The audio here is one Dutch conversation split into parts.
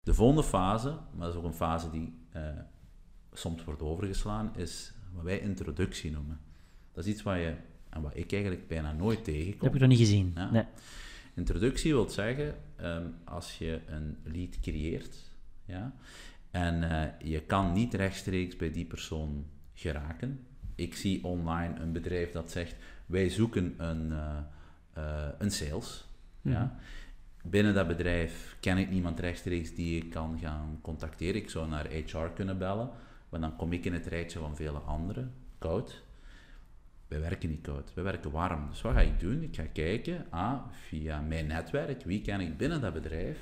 De volgende fase, maar dat is ook een fase die uh, soms wordt overgeslaan, is wat wij introductie noemen. Dat is iets wat je, en wat ik eigenlijk bijna nooit tegenkom. Dat heb ik nog niet gezien. Nee. Introductie wil zeggen, um, als je een lead creëert, ja, en uh, je kan niet rechtstreeks bij die persoon geraken. Ik zie online een bedrijf dat zegt, wij zoeken een, uh, een sales. ja. Binnen dat bedrijf ken ik niemand rechtstreeks die ik kan gaan contacteren. Ik zou naar HR kunnen bellen, maar dan kom ik in het rijtje van vele anderen. Koud. Wij werken niet koud, wij werken warm. Dus wat ga ik doen? Ik ga kijken, ah, via mijn netwerk, wie ken ik binnen dat bedrijf?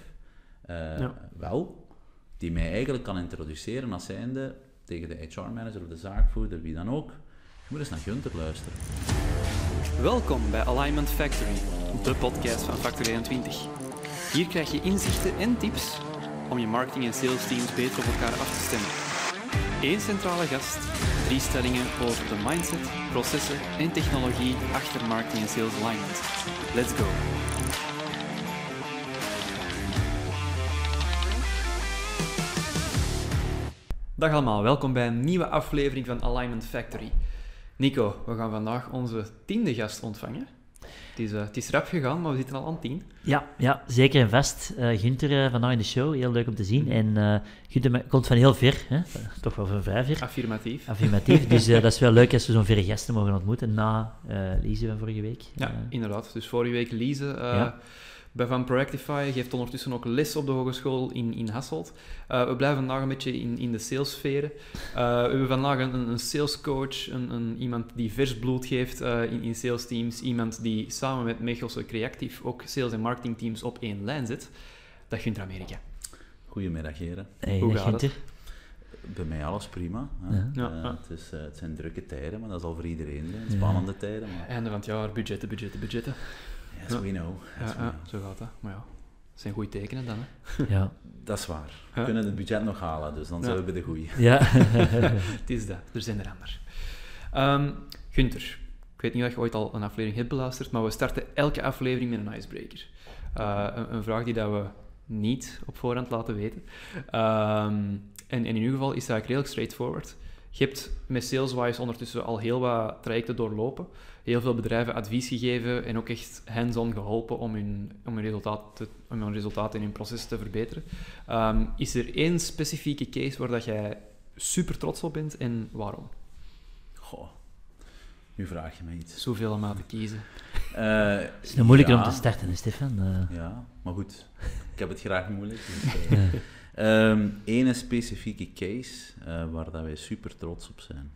Uh, Wel, die mij eigenlijk kan introduceren als zijnde tegen de HR-manager of de zaakvoerder, wie dan ook. Je moet eens naar Gunther luisteren. Welkom bij Alignment Factory, de podcast van Factory 21. Hier krijg je inzichten en tips om je marketing- en sales teams beter op elkaar af te stemmen. Eén centrale gast, drie stellingen over de mindset, processen en technologie achter marketing en sales alignment. Let's go! Dag allemaal, welkom bij een nieuwe aflevering van Alignment Factory. Nico, we gaan vandaag onze tiende gast ontvangen. Het is, uh, het is rap gegaan, maar we zitten al aan tien. Ja, ja zeker en vast. Uh, Gunther uh, vandaag in de show, heel leuk om te zien. En uh, Gunther komt van heel ver, hè? toch wel van vrij ver. Affirmatief. Affirmatief, dus dat is wel leuk als we zo'n verre gasten mogen ontmoeten na Lise van vorige week. Ja, inderdaad. Dus vorige week Lise... Ja bij Van Proactify. Geeft ondertussen ook les op de hogeschool in, in Hasselt. Uh, we blijven vandaag een beetje in, in de salessferen. Uh, we hebben vandaag een, een salescoach, een, een, iemand die vers bloed geeft uh, in, in sales teams. Iemand die samen met Mechelse Creatief ook sales- en marketingteams op één lijn zit. Dat Gunther Amerika. Goedemiddag, heren. Hey, Hoe gaat het? Bij mij alles prima. Ja. Ja, Het, is, het, zijn drukke tijden, maar dat is al voor iedereen. Spannende tijden. Maar... Einde van het jaar, budgetten, budgetten, budgetten. Yes, we know. ja, zo gaat dat. Maar ja, dat zijn goede tekenen dan, hè? Ja. Dat is waar. We kunnen het budget nog halen, dus dan zijn we bij de goeie. Ja. het is dat. Er zijn er anders. Um, Gunther, ik weet niet of je ooit al een aflevering hebt beluisterd, maar we starten elke aflevering met een icebreaker. Uh, een, een, vraag die dat we niet op voorhand laten weten. Um, en, en, in ieder geval is dat eigenlijk redelijk straightforward. Je hebt met SalesWise ondertussen al heel wat trajecten doorlopen heel veel bedrijven advies gegeven en ook echt hands-on geholpen om hun, om hun, resultaten, om hun resultaten in hun proces te verbeteren. Um, is er één specifieke case waar dat jij super trots op bent en waarom? Goh, nu vraag je me iets. Zoveel om aan te kiezen. Uh, het is nog moeilijker om te starten, Stefan. Uh. Ja, maar goed. Ik heb het graag moeilijk. Dus, uh, um, ene specifieke case waar dat wij super trots op zijn.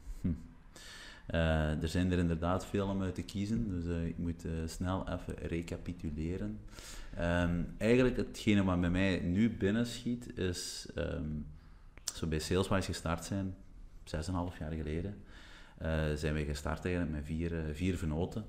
Uh, er zijn er inderdaad veel om uit te kiezen, dus uh, ik moet uh, snel even recapituleren. Um, eigenlijk hetgene wat bij mij nu binnenschiet is, um, zo bij Saleswise gestart zijn, 6,5 jaar geleden, zijn wij gestart eigenlijk met vier, vier venoten.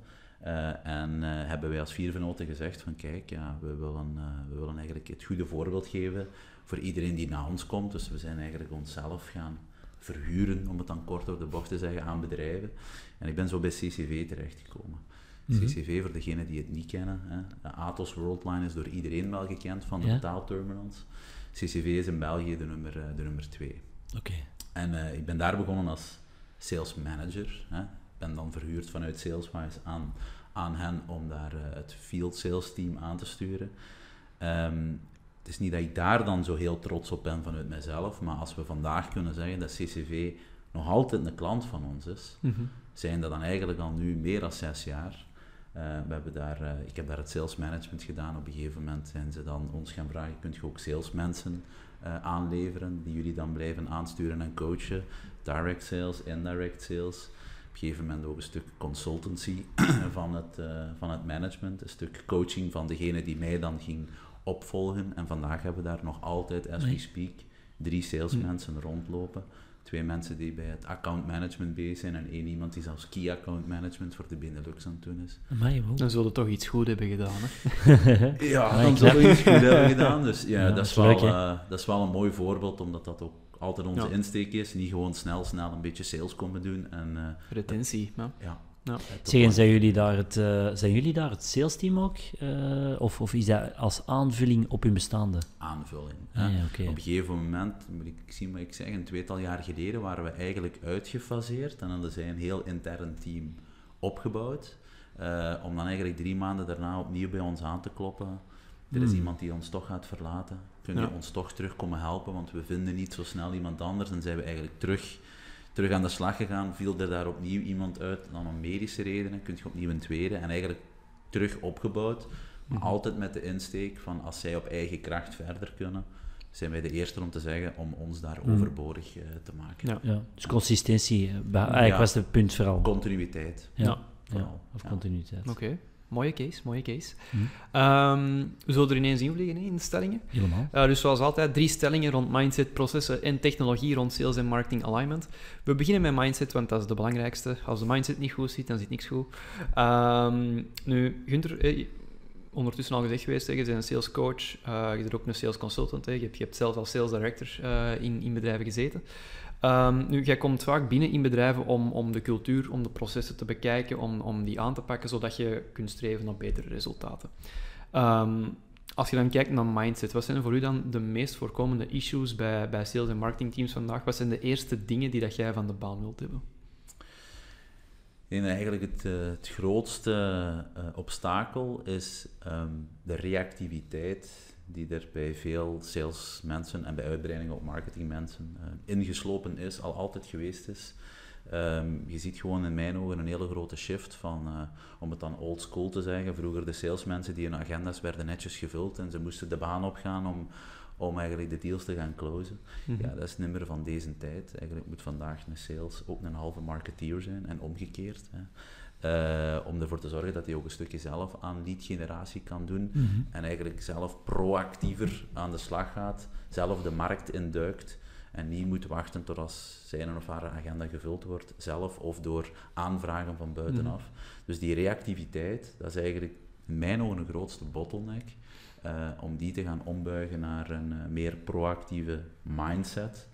en hebben wij als vier venoten gezegd van kijk, ja, we, willen, we willen eigenlijk het goede voorbeeld geven voor iedereen die naar ons komt. Dus we zijn eigenlijk onszelf gaan verhuren, om het dan kort door de bocht te zeggen, aan bedrijven. En ik ben zo bij CCV terechtgekomen. Mhm. CCV, voor degenen die het niet kennen, hè, Atos Worldline is door iedereen wel gekend van de ja? betaalterminals. CCV is in België de nummer, eh, de nummer twee. Oké. En uh, ik ben daar begonnen als sales manager. Hè. Ik ben dan verhuurd vanuit Saleswise aan, aan hen om daar uh, het field sales team aan te sturen. Um, het is niet dat ik daar dan zo heel trots op ben vanuit mezelf, maar als we vandaag kunnen zeggen dat CCV nog altijd een klant van ons is, mhm. zijn dat dan eigenlijk al nu meer dan zes jaar. Uh, we hebben daar, uh, ik heb daar het sales management gedaan. Op een gegeven moment zijn ze dan ons gaan vragen, kunt je ook salesmensen uh, aanleveren, die jullie dan blijven aansturen en coachen. Direct sales, indirect sales. Op een gegeven moment ook een stuk consultancy van het, van het management, een stuk coaching van degene die mij dan ging opvolgen. En vandaag hebben we daar nog altijd, as we speak, drie salesmensen rondlopen. Twee mensen die bij het account management bezig zijn en één iemand die zelfs key account management voor de Benelux aan het doen is. dan zullen we toch iets goed hebben gedaan, hè? ja, dan zullen we iets goed hebben gedaan. Dus ja, dat, is wel, uh, dat is wel een mooi voorbeeld, omdat dat ook altijd onze insteek is. Niet gewoon snel, snel een beetje sales komen doen. En, uh, Retentie, ja. Ja. Top Zeg, en line. zijn jullie daar het, eh, zijn jullie daar het sales team ook? eh, of, of is dat als aanvulling op hun bestaande? aanvulling. Ah, ja, oké. Op een gegeven moment, moet ik zien wat ik zeg, een tweetal jaar geleden waren we eigenlijk uitgefaseerd en hadden zij een heel intern team opgebouwd. eh, om dan eigenlijk drie maanden daarna opnieuw bij ons aan te kloppen. Er is Hmm. iemand die ons toch gaat verlaten. Kun je Ja. ons toch terug komen helpen, want we vinden niet zo snel iemand anders. En zijn we eigenlijk terug, terug aan de slag gegaan. Viel er daar opnieuw iemand uit, dan om medische redenen. Kun je opnieuw een tweede en eigenlijk terug opgebouwd. Maar Mhm. altijd met de insteek van als zij op eigen kracht verder kunnen, zijn wij de eerste om te zeggen om ons daar Mhm. overbodig eh, te maken. Ja. Ja, dus consistentie, eh, eigenlijk Ja. was het punt vooral. Continuïteit. ja. Ja. of Ja. continuïteit. Oké, mooie case, mooie case. Hm. Ehm, we zullen er ineens invliegen in de stellingen. Helemaal. Uh, dus zoals altijd, drie stellingen rond mindset, processen en technologie rond sales en marketing alignment. We beginnen met mindset, want dat is de belangrijkste. Als de mindset niet goed zit, dan zit niks goed. Ehm, nu, Gunther, eh, ondertussen al gezegd geweest, hè, je bent een sales coach, eh, je bent ook een sales consultant, hè, je, hebt, je hebt zelf als sales director eh, in, in bedrijven gezeten. Ehm, nu, jij komt vaak binnen in bedrijven om, om de cultuur, om de processen te bekijken, om, om die aan te pakken, zodat je kunt streven naar betere resultaten. Ehm, als je dan kijkt naar mindset, wat zijn voor u dan de meest voorkomende issues bij, bij sales- en marketingteams vandaag? Wat zijn de eerste dingen die dat jij van de baan wilt hebben? Eigenlijk het, eh, het grootste eh, obstakel is ehm, de reactiviteit die er bij veel salesmensen en bij uitbreidingen op marketingmensen eh, ingeslopen is, al altijd geweest is. Ehm, je ziet gewoon in mijn ogen een hele grote shift van, eh, om het dan old school te zeggen, vroeger de salesmensen die hun agenda's werden netjes gevuld en ze moesten de baan opgaan om, om eigenlijk de deals te gaan closen. Ja, dat is niet meer van deze tijd. Eigenlijk moet vandaag een sales ook een halve marketeer zijn en omgekeerd. Hè. Eh, om ervoor te zorgen dat hij ook een stukje zelf aan lead generatie kan doen Mhm. en eigenlijk zelf proactiever aan de slag gaat, zelf de markt induikt en niet moet wachten tot als zijn of haar agenda gevuld wordt, zelf of door aanvragen van buitenaf. Dus die reactiviteit, dat is eigenlijk in mijn ogen een grootste bottleneck. eh, om die te gaan ombuigen naar een eh, meer proactieve mindset.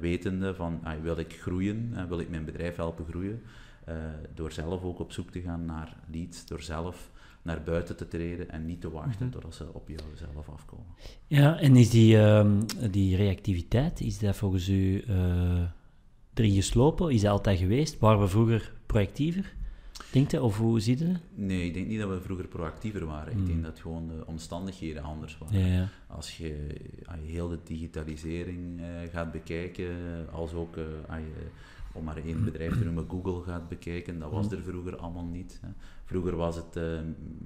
wetende van, ah, wil ik groeien, wil ik mijn bedrijf helpen groeien, eh, door zelf ook op zoek te gaan naar leads, door zelf naar buiten te treden en niet te wachten Mhm. totdat ze op jou zelf afkomen. Ja, en is die, ehm, die reactiviteit, is dat volgens u eh, erin geslopen? Is dat altijd geweest? Waren we vroeger proactiever? Denkt u? Of hoe ziet u dat? Nee, ik denk niet dat we vroeger proactiever waren. Ik denk dat gewoon de omstandigheden anders waren. Ja, ja. Als je, als je heel de digitalisering eh, gaat bekijken, als ook eh, als je, om maar één bedrijf te noemen, Google gaat bekijken, dat was er vroeger allemaal niet. Hè. Vroeger was het, eh,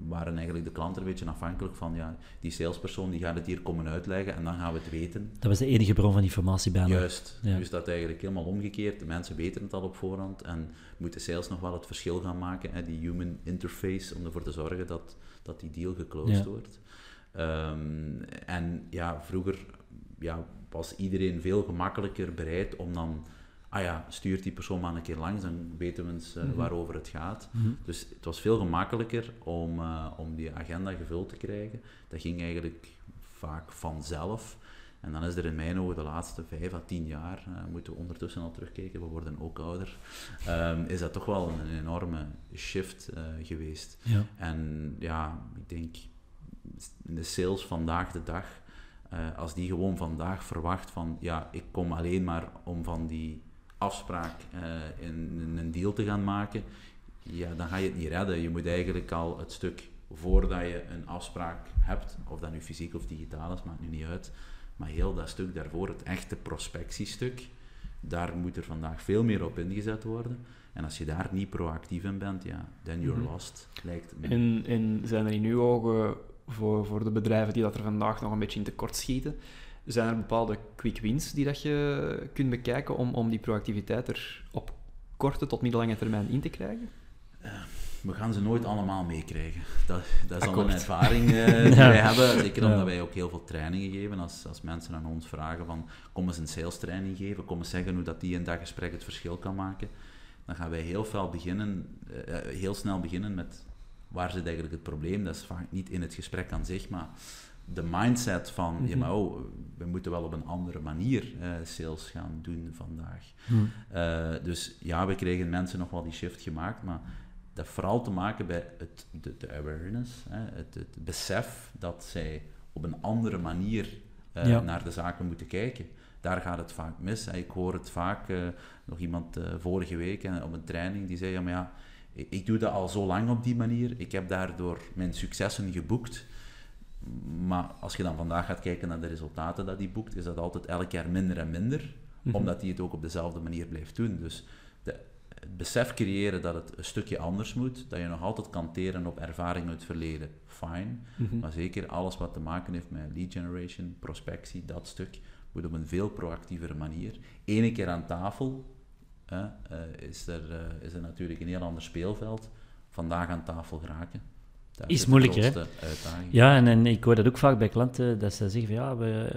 waren eigenlijk de klanten een beetje afhankelijk van ja, die salespersoon die gaat het hier komen uitleggen en dan gaan we het weten. Dat was de enige bron van informatie bijna. Juist, Ja. dus dat eigenlijk helemaal omgekeerd. De mensen weten het al op voorhand en moeten sales nog wel het verschil gaan maken, hè, die human interface, om ervoor te zorgen dat, dat die deal geclosed Ja. wordt. Ehm, en ja, vroeger ja, was iedereen veel gemakkelijker bereid om dan, ah ja, stuurt die persoon maar een keer langs, dan weten we eens eh, Mhm. waarover het gaat. Mhm. Dus het was veel gemakkelijker om, eh, om die agenda gevuld te krijgen. Dat ging eigenlijk vaak vanzelf. En dan is er in mijn ogen de laatste vijf à tien jaar, eh, moeten we ondertussen al terugkijken, we worden ook ouder, ehm, is dat toch wel een, enorme shift geweest. Ja. En ja, ik denk, in de sales vandaag de dag, als die gewoon vandaag verwacht van, ja, ik kom alleen maar om van die afspraak eh, in, een deal te gaan maken, ja, dan ga je het niet redden. Je moet eigenlijk al het stuk voordat je een afspraak hebt, of dat nu fysiek of digitaal is, maakt nu niet uit, maar heel dat stuk daarvoor, het echte prospectiestuk, daar moet er vandaag veel meer op ingezet worden. En als je daar niet proactief in bent, ja, then you're Mhm. lost, lijkt me. En, en zijn er in uw ogen, voor, voor de bedrijven die dat er vandaag nog een beetje in tekort schieten, zijn er bepaalde quick wins die dat je kunt bekijken om, om die proactiviteit er op korte tot middellange termijn in te krijgen? We gaan ze nooit allemaal meekrijgen. Dat, dat is al een ervaring eh, die Ja. wij hebben. Zeker omdat Ja. wij ook heel veel trainingen geven. Als, als mensen aan ons vragen van, kom eens een sales training geven, kom eens zeggen hoe dat die in dat gesprek het verschil kan maken. Dan gaan wij heel, veel beginnen, eh, eh, heel snel beginnen met, waar zit eigenlijk het probleem? Dat is vaak niet in het gesprek aan zich, maar de mindset van, ja Mhm. maar oh, we moeten wel op een andere manier eh, sales gaan doen vandaag. Hm. Eh, dus ja, we kregen mensen nog wel die shift gemaakt, maar heeft vooral te maken bij het, de, de awareness, hè, het, het besef dat zij op een andere manier eh, Ja. naar de zaken moeten kijken. Daar gaat het vaak mis. hè. Ik hoor het vaak, nog iemand vorige week op een training, die zei, ja, maar ja, ik, ik doe dat al zo lang op die manier, ik heb daardoor mijn successen geboekt, maar als je dan vandaag gaat kijken naar de resultaten dat hij boekt, is dat altijd elk jaar minder en minder, Mhm. omdat hij het ook op dezelfde manier blijft doen. Dus de, het besef creëren dat het een stukje anders moet, dat je nog altijd kan teren op ervaring uit het verleden, fine. Mhm. Maar zeker alles wat te maken heeft met lead generation, prospectie, dat stuk, moet op een veel proactievere manier. Ene keer aan tafel hè, eh, is, er, eh, is er natuurlijk een heel ander speelveld. Vandaag aan tafel geraken. Dat Is moeilijker, hè? Ja, en, en ik hoor dat ook vaak bij klanten, dat ze zeggen van ja, we,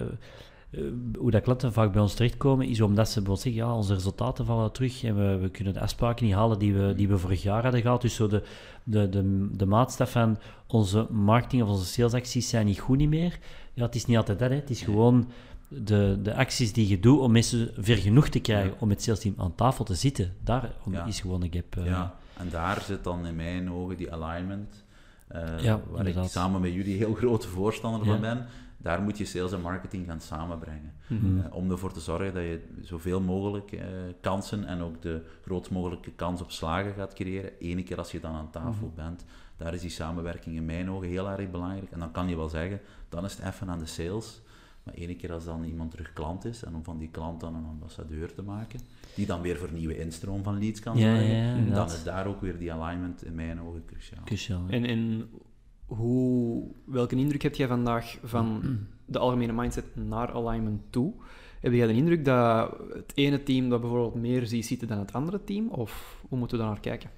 eh, hoe dat klanten vaak bij ons terechtkomen, is omdat ze bijvoorbeeld zeggen, ja, onze resultaten vallen terug en we, we kunnen de afspraken niet halen die we, die we vorig jaar hadden gehad. Dus zo de, de, de, de maatstaf van onze marketing of onze salesacties zijn niet goed niet meer. Ja, het is niet altijd dat, hè. het is gewoon de, de acties die je doet om mensen ver genoeg te krijgen Ja. om met het salesteam aan tafel te zitten. Daar Ja. is gewoon een gap. eh. Ja, en daar zit dan in mijn ogen die alignment, Ja, waar inderdaad. ik samen met jullie heel grote voorstander van ben. Daar moet je sales en marketing gaan samenbrengen. Mhm. Eh, om ervoor te zorgen dat je zoveel mogelijk eh, kansen en ook de grootst mogelijke kans op slagen gaat creëren. Ene keer als je dan aan tafel Mhm. bent. Daar is die samenwerking in mijn ogen heel erg belangrijk. En dan kan je wel zeggen, dan is het even aan de sales. Maar ene keer als dan iemand terug klant is en om van die klant dan een ambassadeur te maken, die dan weer voor nieuwe instroom van leads kan Ja, zorgen, ja, ja, dan is daar ook weer die alignment in mijn ogen cruciaal. Cruciaal, ja. En, en hoe, welke indruk heb jij vandaag van de algemene mindset naar alignment toe? Heb jij de indruk dat het ene team dat bijvoorbeeld meer ziet zitten dan het andere team? Of hoe moeten we daar naar kijken?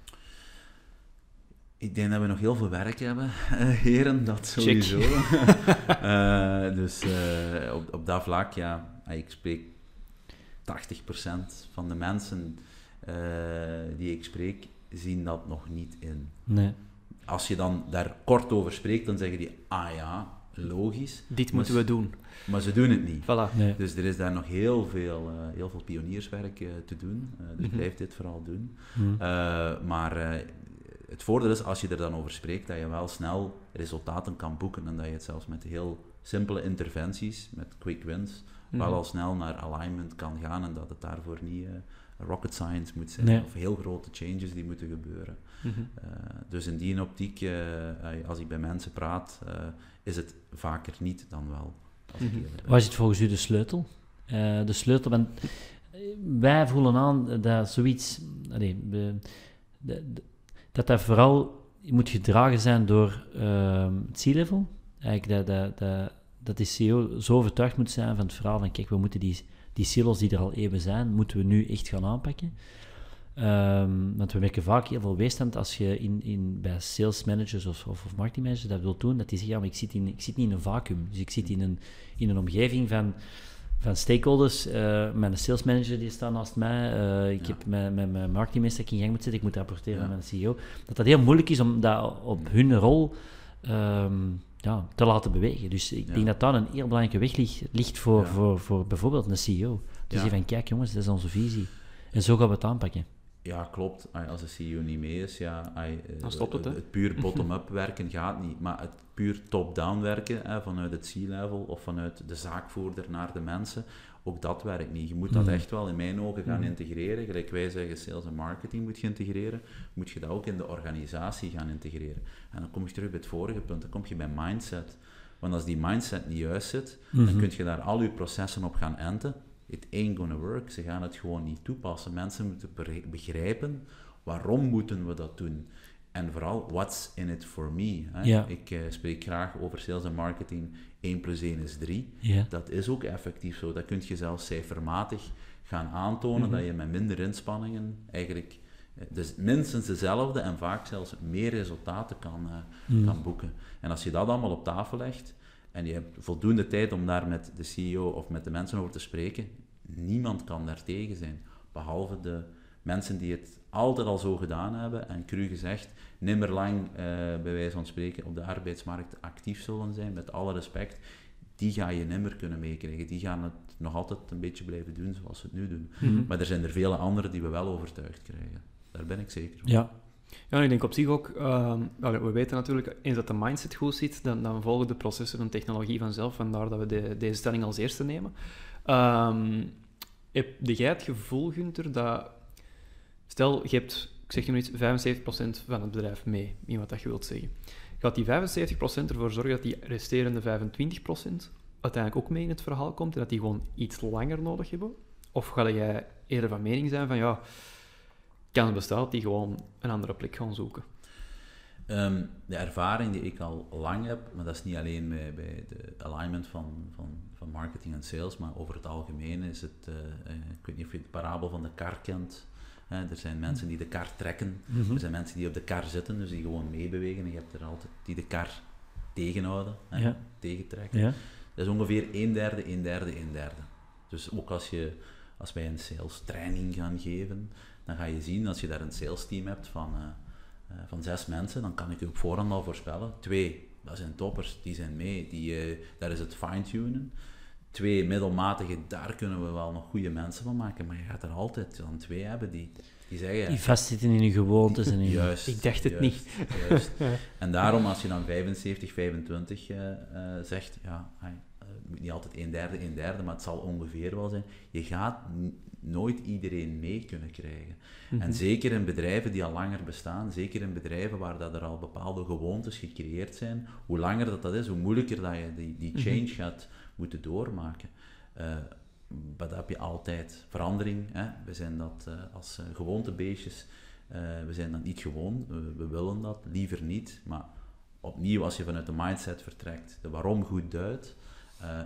Ik denk dat we nog heel veel werk hebben, eh, heren, dat sowieso. Eh, dus eh, op, op dat vlak, ja, ah, ik spreek 80% van de mensen eh, die ik spreek, zien dat nog niet in. Nee. Als je dan daar kort over spreekt, dan zeggen die, ah ja, logisch, Dit Maar moeten we doen. maar ze doen het niet. Voilà. Nee. Dus er is daar nog heel veel, eh, heel veel pionierswerk eh, te doen. Eh, dus Mhm. blijf dit vooral doen. Hm. Eh, maar eh, het voordeel is, als je er dan over spreekt, dat je wel snel resultaten kan boeken en dat je het zelfs met heel simpele interventies, met quick wins, Mhm. Wel al snel naar alignment kan gaan en dat het daarvoor niet eh, rocket science moet zijn Nee. of heel grote changes die moeten gebeuren. Mhm. Eh, dus in die optiek, eh, als ik bij mensen praat, is het vaker niet dan wel. Als Mhm. ben. Waar zit volgens u de sleutel? De sleutel, want wij voelen aan dat zoiets, de- dat dat vooral moet gedragen zijn door ehm, het C-level. Eigenlijk dat, dat, dat, dat de CEO zo overtuigd moet zijn van het verhaal van kijk, we moeten die, die silos die er al eeuwen zijn, moeten we nu echt gaan aanpakken. Ehm, want we merken vaak heel veel weerstand als je in, in, bij sales managers of, of, of marketingmanagers dat wilt doen, dat die zeggen, ja, maar ik zit, in, ik zit niet in een vacuüm. Dus ik zit in een, in een omgeving van, van stakeholders. eh mijn sales manager die staat naast mij. eh, ik Ja. heb mijn, mijn, mijn marketingmeester dat ik in gang moet zetten. Ik moet rapporteren Ja. aan mijn CEO. Dat dat heel moeilijk is om dat op hun rol ehm, ja, te laten bewegen. Dus ik Ja. denk dat daar een heel belangrijke weg ligt, ligt voor, Ja. voor, voor bijvoorbeeld een CEO. Dus Ja. die van, kijk jongens, dat is onze visie. En zo gaan we het aanpakken. Ja, klopt. Als de CEO niet mee is, ja, eh, Dan stopt het, hè? Het puur bottom-up werken gaat niet, maar het puur top-down werken, hè, vanuit het C-level of vanuit de zaakvoerder naar de mensen, ook dat werkt niet. Je moet dat Mhm. echt wel in mijn ogen gaan Mhm. integreren. Gelijk wij zeggen, sales en marketing moet je integreren, moet je dat ook in de organisatie gaan integreren. En dan kom je terug bij het vorige punt, dan kom je bij mindset. Want als die mindset niet juist zit, dan Mhm. kun je daar al je processen op gaan enten. It ain't gonna work. Ze gaan het gewoon niet toepassen. Mensen moeten begrijpen waarom moeten we dat doen. En vooral, what's in it for me? Hè? Ja. Ik eh, spreek graag over sales en marketing. 1 plus 1 is 3. Ja. Dat is ook effectief zo. Dat kun je zelfs cijfermatig gaan aantonen, Mhm. dat je met minder inspanningen eigenlijk eh, dus minstens dezelfde en vaak zelfs meer resultaten kan, eh, Mhm. kan boeken. En als je dat allemaal op tafel legt en je hebt voldoende tijd om daar met de CEO of met de mensen over te spreken, niemand kan daar tegen zijn. Behalve de mensen die het altijd al zo gedaan hebben en cru gezegd, nimmer lang, eh, bij wijze van spreken, op de arbeidsmarkt actief zullen zijn, met alle respect, die ga je nimmer kunnen meekrijgen. Die gaan het nog altijd een beetje blijven doen zoals ze het nu doen. Mhm. Maar er zijn er vele anderen die we wel overtuigd krijgen. Daar ben ik zeker van. Ja. Ja, ik denk op zich ook, ehm, we weten natuurlijk, eens dat de mindset goed zit, dan, dan volgen de processen en technologie vanzelf, vandaar dat we de- deze stelling als eerste nemen. Ehm, heb jij het gevoel, Gunther, dat, stel, je hebt, ik zeg je iets, 75% van het bedrijf mee, in wat dat je wilt zeggen. Gaat die 75% ervoor zorgen dat die resterende 25% uiteindelijk ook mee in het verhaal komt en dat die gewoon iets langer nodig hebben? Of ga jij eerder van mening zijn van, ja, kans bestaat die gewoon een andere plek gaan zoeken? Ehm, de ervaring die ik al lang heb, maar dat is niet alleen bij, bij de alignment van, van, van marketing en sales, maar over het algemeen is het, eh, eh, ik weet niet of je de parabel van de kar kent. Hè, er zijn mensen die de kar trekken, er zijn mensen die op de kar zitten, dus die gewoon meebewegen. En je hebt er altijd die de kar tegenhouden, hè, Ja. tegentrekken. Ja. Dat is ongeveer een derde, een derde, een derde. Dus ook als, je, als wij een sales training gaan geven, dan ga je zien, als je daar een sales team hebt van, eh, eh, van zes mensen, dan kan ik u op voorhand al voorspellen. Twee, dat zijn toppers, die zijn mee, die, eh, daar is het fine-tunen. Twee middelmatige, daar kunnen we wel nog goede mensen van maken, maar je gaat er altijd dan twee hebben die, die zeggen... Die vastzitten in hun gewoontes en in... Juist. Ik dacht het juist, niet. Juist. En daarom, als je dan 75, 25 eh, eh, zegt, ja, eh, het moet niet altijd een derde, een derde, maar het zal ongeveer wel zijn. Je gaat nooit iedereen mee kunnen krijgen. Mhm. En zeker in bedrijven die al langer bestaan, zeker in bedrijven waar dat er al bepaalde gewoontes gecreëerd zijn, hoe langer dat, dat is, hoe moeilijker dat je die, die change gaat moeten doormaken. Eh, maar daar heb je altijd verandering. Hè? We zijn dat eh, als eh, gewoontebeestjes, we zijn dat niet gewoon, we, we willen dat, liever niet. Maar opnieuw, als je vanuit de mindset vertrekt, de waarom goed duidt,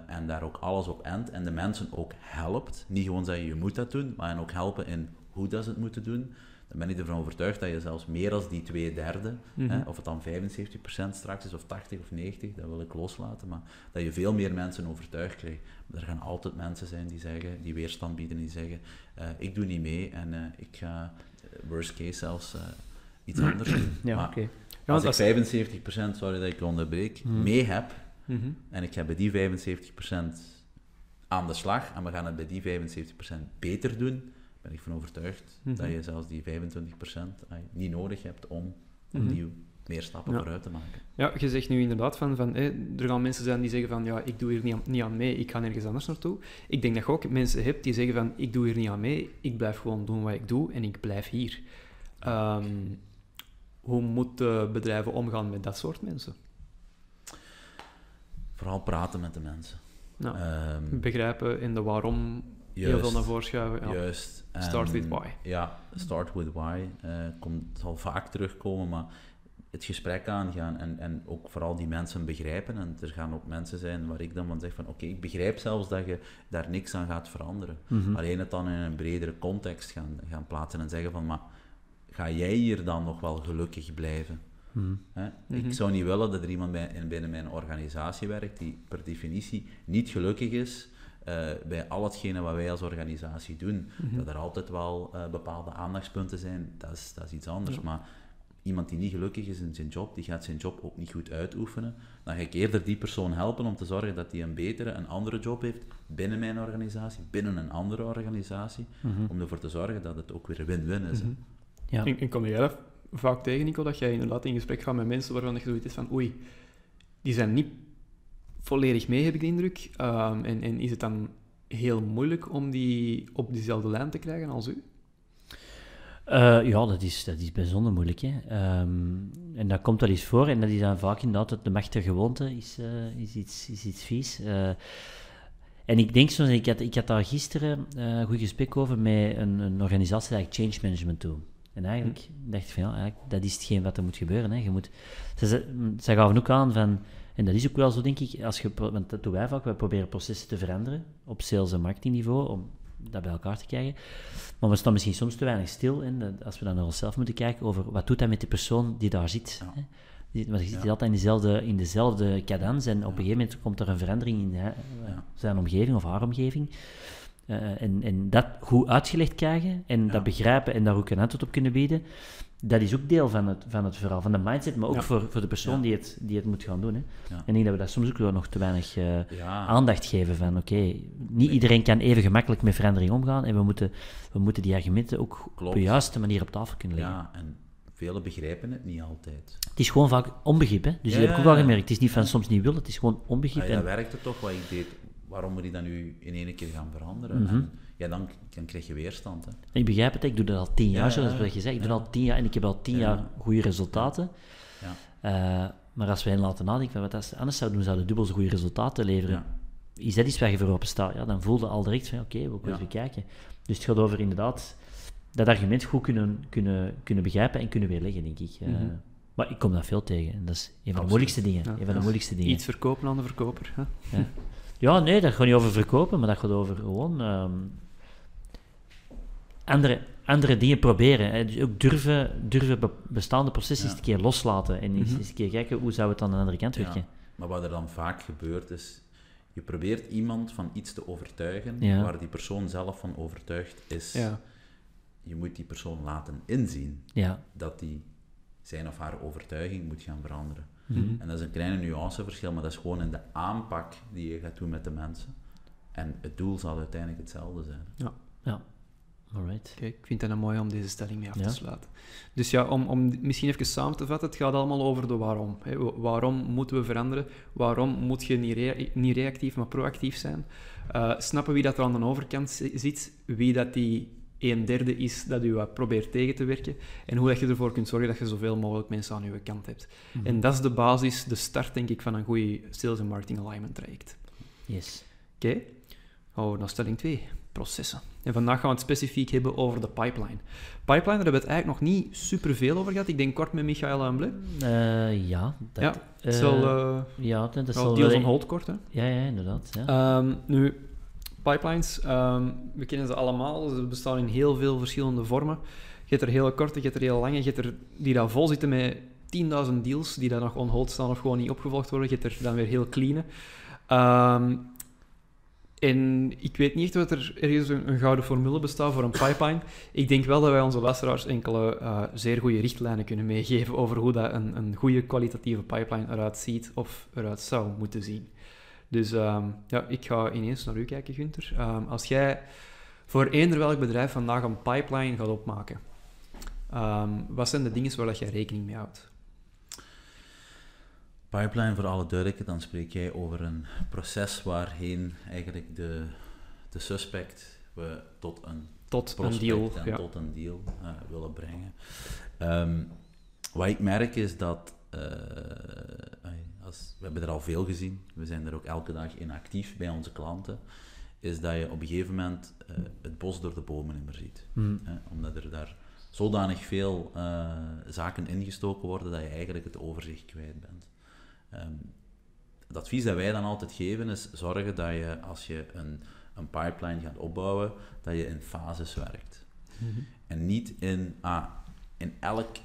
en daar ook alles op endt en de mensen ook helpt, niet gewoon zeggen je moet dat doen, maar hen ook helpen in hoe dat ze het moeten doen, dan ben ik ervan overtuigd dat je zelfs meer dan die twee derde, Mhm. hè, of het dan 75% straks is, of 80 of 90, dat wil ik loslaten, maar dat je veel meer mensen overtuigd krijgt. Maar er gaan altijd mensen zijn die zeggen, die weerstand bieden, die zeggen, eh, ik doe niet mee en eh, ik ga, eh, worst case zelfs, iets anders doen. Ja. Ja, als ik 75%, sorry dat ik onderbreek, Mhm. mee heb, Mhm. en ik ga bij die 75% aan de slag en we gaan het bij die 75% beter doen, ben ik van overtuigd Mhm. dat je zelfs die 25% ah, niet nodig hebt om Mhm. opnieuw meer stappen Ja. vooruit te maken. Ja, je zegt nu inderdaad van, van hé, er gaan mensen zijn die zeggen van, ja, ik doe hier niet aan, niet aan mee, ik ga nergens anders naartoe. Ik denk dat je ook mensen hebt die zeggen van, ik doe hier niet aan mee, ik blijf gewoon doen wat ik doe en ik blijf hier. Ehm, hoe moeten bedrijven omgaan met dat soort mensen? Vooral praten met de mensen. Nou, Ehm, begrijpen in de waarom heel veel naar voren schuiven. Ja. Juist. Start En- with why. Ja, start with why. eh, komt, zal vaak terugkomen, maar het gesprek aangaan en, en ook vooral die mensen begrijpen. En er gaan ook mensen zijn waar ik dan van zeg van oké, ik begrijp zelfs dat je daar niks aan gaat veranderen. Mhm. Alleen het dan in een bredere context gaan, gaan plaatsen en zeggen van maar ga jij hier dan nog wel gelukkig blijven? Mhm. Hè? Mhm. Ik zou niet willen dat er iemand bij, in- binnen mijn organisatie werkt die per definitie niet gelukkig is eh, bij al hetgene wat wij als organisatie doen. Mhm. Dat er altijd wel eh, bepaalde aandachtspunten zijn, dat is, dat is iets anders. Ja. Maar iemand die niet gelukkig is in zijn job, die gaat zijn job ook niet goed uitoefenen. Dan ga ik eerder die persoon helpen om te zorgen dat hij een betere, een andere job heeft binnen mijn organisatie, binnen een andere organisatie, Mhm. om ervoor te zorgen dat het ook weer win-win is. Mhm. Ja. En, en kom jij dat vaak tegen, Nico, dat jij inderdaad in gesprek gaat met mensen waarvan je zoiets is van oei, die zijn niet volledig mee, heb ik de indruk. Ehm, en, en is het dan heel moeilijk om die op diezelfde lijn te krijgen als u? Eh, ja, dat is, dat is bijzonder moeilijk. Hè. Ehm, en dat komt wel eens voor, en dat is dan vaak inderdaad dat de macht der gewoonte is, eh, is, iets, is iets vies. Eh, en ik denk soms, ik had, ik had daar gisteren een goed gesprek over met een, een organisatie die change management doet. En eigenlijk dacht ik van ja, dat is hetgeen wat er moet gebeuren. Hè. Je moet, ze, ze, gaven ook aan van, en dat is ook wel zo denk ik, als je, want dat doen wij vaak, wij proberen processen te veranderen op sales- en marketingniveau, om dat bij elkaar te krijgen. Maar we staan misschien soms te weinig stil in, dat- als we dan naar onszelf moeten kijken, over wat doet dat met die persoon die daar zit. Ja. Want je zit Ja. altijd in dezelfde, in dezelfde cadans en op een gegeven moment komt er een verandering in hè, zijn omgeving of haar omgeving. Eh, en, en dat goed uitgelegd krijgen en Ja. dat begrijpen en daar ook een antwoord op kunnen bieden, dat is ook deel van het, van het verhaal, van de mindset, maar ook Ja. voor, voor de persoon Ja. die, het, die het moet gaan doen. Hè. Ja. En ik denk dat we daar soms ook wel nog te weinig eh, aandacht geven van, oké, niet iedereen kan even gemakkelijk met verandering omgaan en we moeten, we moeten die argumenten ook op de juiste manier op tafel kunnen leggen. Ja, en velen begrijpen het niet altijd. Het is gewoon vaak onbegrip, hè? Dus dat heb ik ook wel gemerkt. Het is niet van soms niet willen, het is gewoon onbegrip. Ah, ja, en- werkte toch wat ik deed. Waarom moet ik dat nu in één keer gaan veranderen? Mhm. En ja, dan, dan krijg je weerstand. Hè. Ik begrijp het, ik doe dat al tien jaar, Ja, zoals ja, wat je zegt. Ik doe dat al tien jaar en ik heb al tien Ja. jaar goede resultaten. Ja. Eh, maar als wij hen laten nadenken van wat als ze anders zouden doen, zouden dubbel zo goede resultaten leveren. Ja. Is dat iets waar je voor open staat? Ja, dan voelde al direct van oké, we moeten Ja. eens bekijken. Dus het gaat over inderdaad dat argument goed kunnen, kunnen, kunnen begrijpen en kunnen weerleggen, denk ik. Eh, Mhm. Maar ik kom dat veel tegen. En dat is een van de moeilijkste dingen. Ja. Een van de moeilijkste dingen. Iets verkopen aan de verkoper. Hè? Ja. ja, nee, dat gaat niet over verkopen, maar dat gaat over gewoon ehm, andere, andere dingen proberen. Hè. Dus ook durven, durven be- bestaande processen Ja. eens een keer loslaten en eens, Mhm. eens een keer kijken hoe zou het aan de andere kant Ja. werken. Maar wat er dan vaak gebeurt is, je probeert iemand van iets te overtuigen Ja. waar die persoon zelf van overtuigd is. Ja. Je moet die persoon laten inzien Ja. dat die zijn of haar overtuiging moet gaan veranderen. Mhm. En dat is een kleine nuanceverschil, maar dat is gewoon in de aanpak die je gaat doen met de mensen. En het doel zal uiteindelijk hetzelfde zijn. Ja. Alright. Kijk, ik vind het een mooi om deze stelling mee af Ja. te sluiten. Dus ja, om, om misschien even samen te vatten, het gaat allemaal over de waarom. Hè. Wa- Waarom moeten we veranderen? Waarom moet je niet, niet reactief, maar proactief zijn? Eh, snappen wie dat er aan de overkant zi- zit, wie dat die een derde is dat u wat probeert tegen te werken, en hoe dat je ervoor kunt zorgen dat je zoveel mogelijk mensen aan je kant hebt. Mhm. En dat is de basis, de start, denk ik, van een goede sales en marketing alignment traject. Yes. Oké, we naar stelling 2, processen. En vandaag gaan we het specifiek hebben over de pipeline. Pipeline, daar hebben we het eigenlijk nog niet superveel over gehad. Ik denk kort met Michael Amble. Eh, ja. Dat, Ja, eh, Het zal, eh ja, dat, zal deals on hold kort, hè. Ja, ja, inderdaad. Ja. Ehm, nu, pipelines, ehm, we kennen ze allemaal. Ze bestaan in heel veel verschillende vormen. Je hebt er hele korte, je hebt er hele lange, je hebt er die daar vol zitten met 10.000 deals die daar nog on hold staan of gewoon niet opgevolgd worden. Je hebt er dan weer heel clean. Ehm, en ik weet niet of er ergens een, een gouden formule bestaat voor een pipeline. Ik denk wel dat wij onze luisteraars enkele eh, zeer goede richtlijnen kunnen meegeven over hoe dat een, een goede kwalitatieve pipeline eruit ziet of eruit zou moeten zien. Dus ehm, ja, ik ga ineens naar u kijken, Gunther. Ehm, als jij voor eender welk bedrijf vandaag een pipeline gaat opmaken, ehm, wat zijn de dingen waar dat jij rekening mee houdt? Pipeline, voor alle duidelijkheid, dan spreek jij over een proces waarheen eigenlijk de, de suspect we tot een Tot een deal. en Ja. tot een deal eh, willen brengen. Ehm, wat ik merk is dat, eh, als, we hebben er al veel gezien, we zijn er ook elke dag in actief bij onze klanten, is dat je op een gegeven moment eh, het bos door de bomen niet meer ziet. Hè, omdat er daar zodanig veel zaken ingestoken worden dat je eigenlijk het overzicht kwijt bent. Ehm, het advies dat wij dan altijd geven is zorgen dat je als je een, een pipeline gaat opbouwen, dat je in fases werkt. Mhm. En niet in, ah, in elk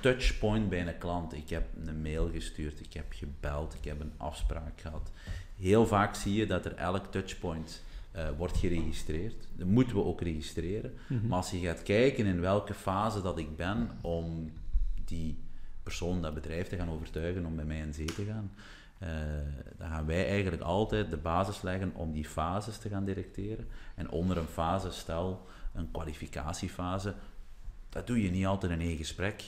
touchpoint bij een klant. Ik heb een mail gestuurd, ik heb gebeld, ik heb een afspraak gehad. Heel vaak zie je dat er elk touchpoint eh, wordt geregistreerd. Dat moeten we ook registreren. Mhm. Maar als je gaat kijken in welke fase dat ik ben om die persoon, dat bedrijf te gaan overtuigen om bij mij in zee te gaan, eh, dan gaan wij eigenlijk altijd de basis leggen om die fases te gaan directeren. En onder een fase, stel een kwalificatiefase, dat doe je niet altijd in één gesprek.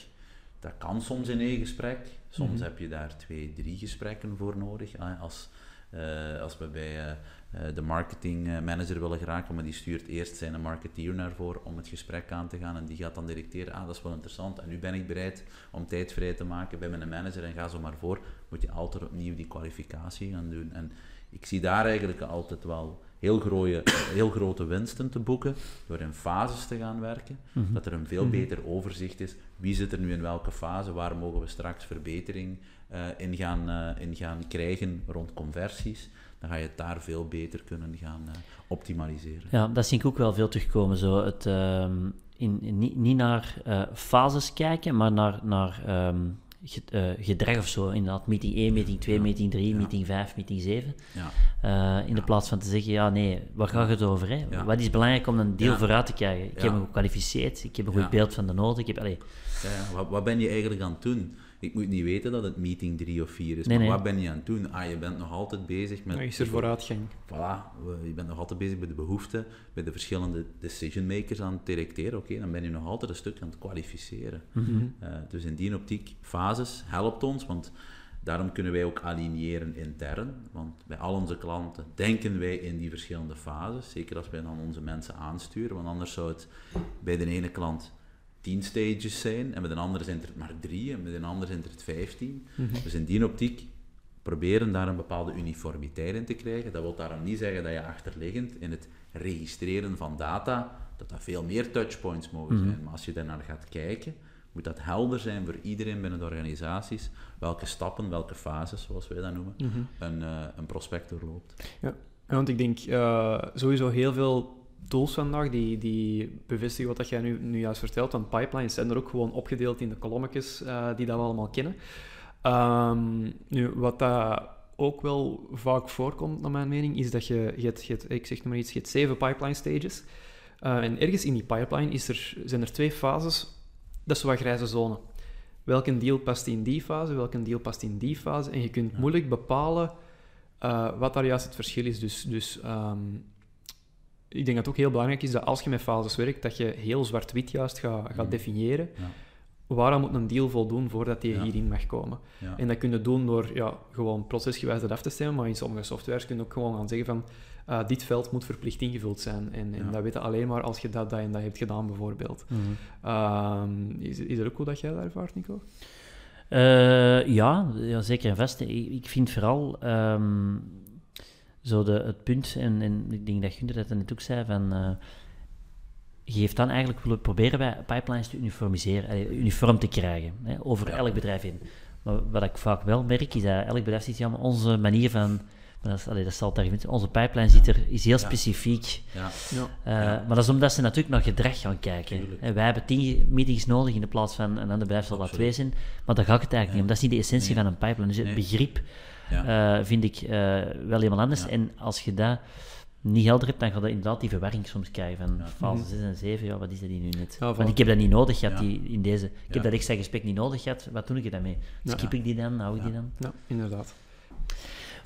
Dat kan soms in één gesprek. Soms Mhm. heb je daar twee, drie gesprekken voor nodig. Als, eh, als we bij eh, eh, de marketing eh, manager willen geraken, maar die stuurt eerst zijn marketeer naar voren om het gesprek aan te gaan en die gaat dan directeren, ah, dat is wel interessant en nu ben ik bereid om tijd vrij te maken bij mijn manager en ga zo maar voor, moet je altijd opnieuw die kwalificatie gaan doen. En ik zie daar eigenlijk altijd wel heel, grote, heel grote winsten te boeken door in fases te gaan werken, Mhm. dat er een veel Mhm. beter overzicht is. Wie zit er nu in welke fase? Waar mogen we straks verbetering eh, in, gaan, eh, in gaan krijgen rond conversies? Dan ga je het daar veel beter kunnen gaan eh, optimaliseren. Ja, dat zie ik ook wel veel terugkomen. Zo het, ehm, in, in- niet, niet naar fases kijken, maar naar, naar ehm, ge- eh, gedrag of zo. Inderdaad, meeting 1, meeting 2, Ja. meeting 3, Ja. meeting 5, meeting 7. Ja. In de plaats van te zeggen, ja nee, waar gaat het over? Hè? Wat is belangrijk om een deal vooruit te krijgen? Ik heb me gekwalificeerd, ik heb een goed beeld van de nood. Ik heb, allee. Wat, wat ben je eigenlijk aan het doen? Ik moet niet weten dat het meeting drie of vier is. Nee, maar nee. wat ben je aan het doen? Ah, je bent nog altijd bezig met... Dan is er vooruitgang. Voilà, je bent nog altijd bezig met de behoeften, bij de verschillende decision makers aan het detecteren. Oké, dan ben je nog altijd een stuk aan het kwalificeren. Mhm. Eh, dus in die optiek, fases helpt ons, want daarom kunnen wij ook aligneren intern. Want bij al onze klanten denken wij in die verschillende fases, zeker als wij dan onze mensen aansturen, want anders zou het bij de ene klant 10 stages zijn, en met een andere zijn er maar drie, en met een andere zijn er het 15. Mhm. Dus in die optiek proberen daar een bepaalde uniformiteit in te krijgen. Dat wil daarom niet zeggen dat je achterliggend in het registreren van data, dat dat veel meer touchpoints mogen Mhm. zijn. Maar als je daarnaar gaat kijken, moet dat helder zijn voor iedereen binnen de organisaties, welke stappen, welke fases, zoals wij dat noemen, Mhm. een, eh, een prospect doorloopt. Ja, want ik denk eh, sowieso heel veel tools vandaag die, die bevestigen wat dat jij nu, nu juist vertelt. Want pipelines zijn er ook gewoon opgedeeld in de kolommetjes eh, die dat we allemaal kennen. Ehm, nu, wat dat ook wel vaak voorkomt, naar mijn mening, is dat je, je, hebt, je hebt- ik zeg nog maar iets, je hebt zeven pipeline stages. Eh, en ergens in die pipeline is er, zijn er twee fases, dat is wat grijze zone. Welke deal past in die fase, welke deal past in die fase. En je kunt moeilijk bepalen eh, wat daar juist het verschil is. Dus, dus ehm, ik denk dat het ook heel belangrijk is dat als je met fases werkt, dat je heel zwart-wit juist gaat, gaat Mhm. definiëren. Ja. Waaraan moet een deal voldoen voordat die Ja. hierin mag komen? Ja. En dat kun je doen door ja, gewoon procesgewijs dat af te stemmen, maar in sommige softwares kun je ook gewoon gaan zeggen van eh, dit veld moet verplicht ingevuld zijn. En, en Ja. dat weet je alleen maar als je dat, dat en dat hebt gedaan, bijvoorbeeld. Mhm. Ehm, is, is dat ook hoe dat jij dat ervaart, Nico? Eh, ja, ja, zeker en vast. Ik, ik vind vooral ehm, zo de, het punt, en, en ik denk dat Gunther dat net ook zei, van eh, je heeft dan eigenlijk willen proberen wij pipelines te uniformiseren, uniform te krijgen, hè, over Ja. elk bedrijf in. Maar wat ik vaak wel merk, is dat elk bedrijf ziet, ja, maar onze manier van, maar dat, is, allee, dat zal zijn, onze pipeline ziet er, is heel Ja. misschien. Ja. Ja. Eh, Ja. Maar dat is omdat ze natuurlijk naar gedrag gaan kijken. Hè, wij hebben tien meetings nodig in de plaats van een ander bedrijf zal dat twee zijn. Maar daar gaat het eigenlijk niet om. Dat is niet de essentie Nee. van een pipeline. Dus het Nee. begrip Ja. eh, vind ik eh, wel helemaal anders. Ja. En als je dat niet helder hebt, dan ga je inderdaad die verwarring soms krijgen van Ja. fase Mhm. 6 en 7. Ja, wat is dat hier nu net? Ja, Want ik heb dat niet nodig gehad Ja. die, in deze. Ik Ja. heb dat extra gesprek niet nodig gehad. Wat doe ik daarmee? Ja. Skip ik die dan? Hou ik die dan? ja, inderdaad.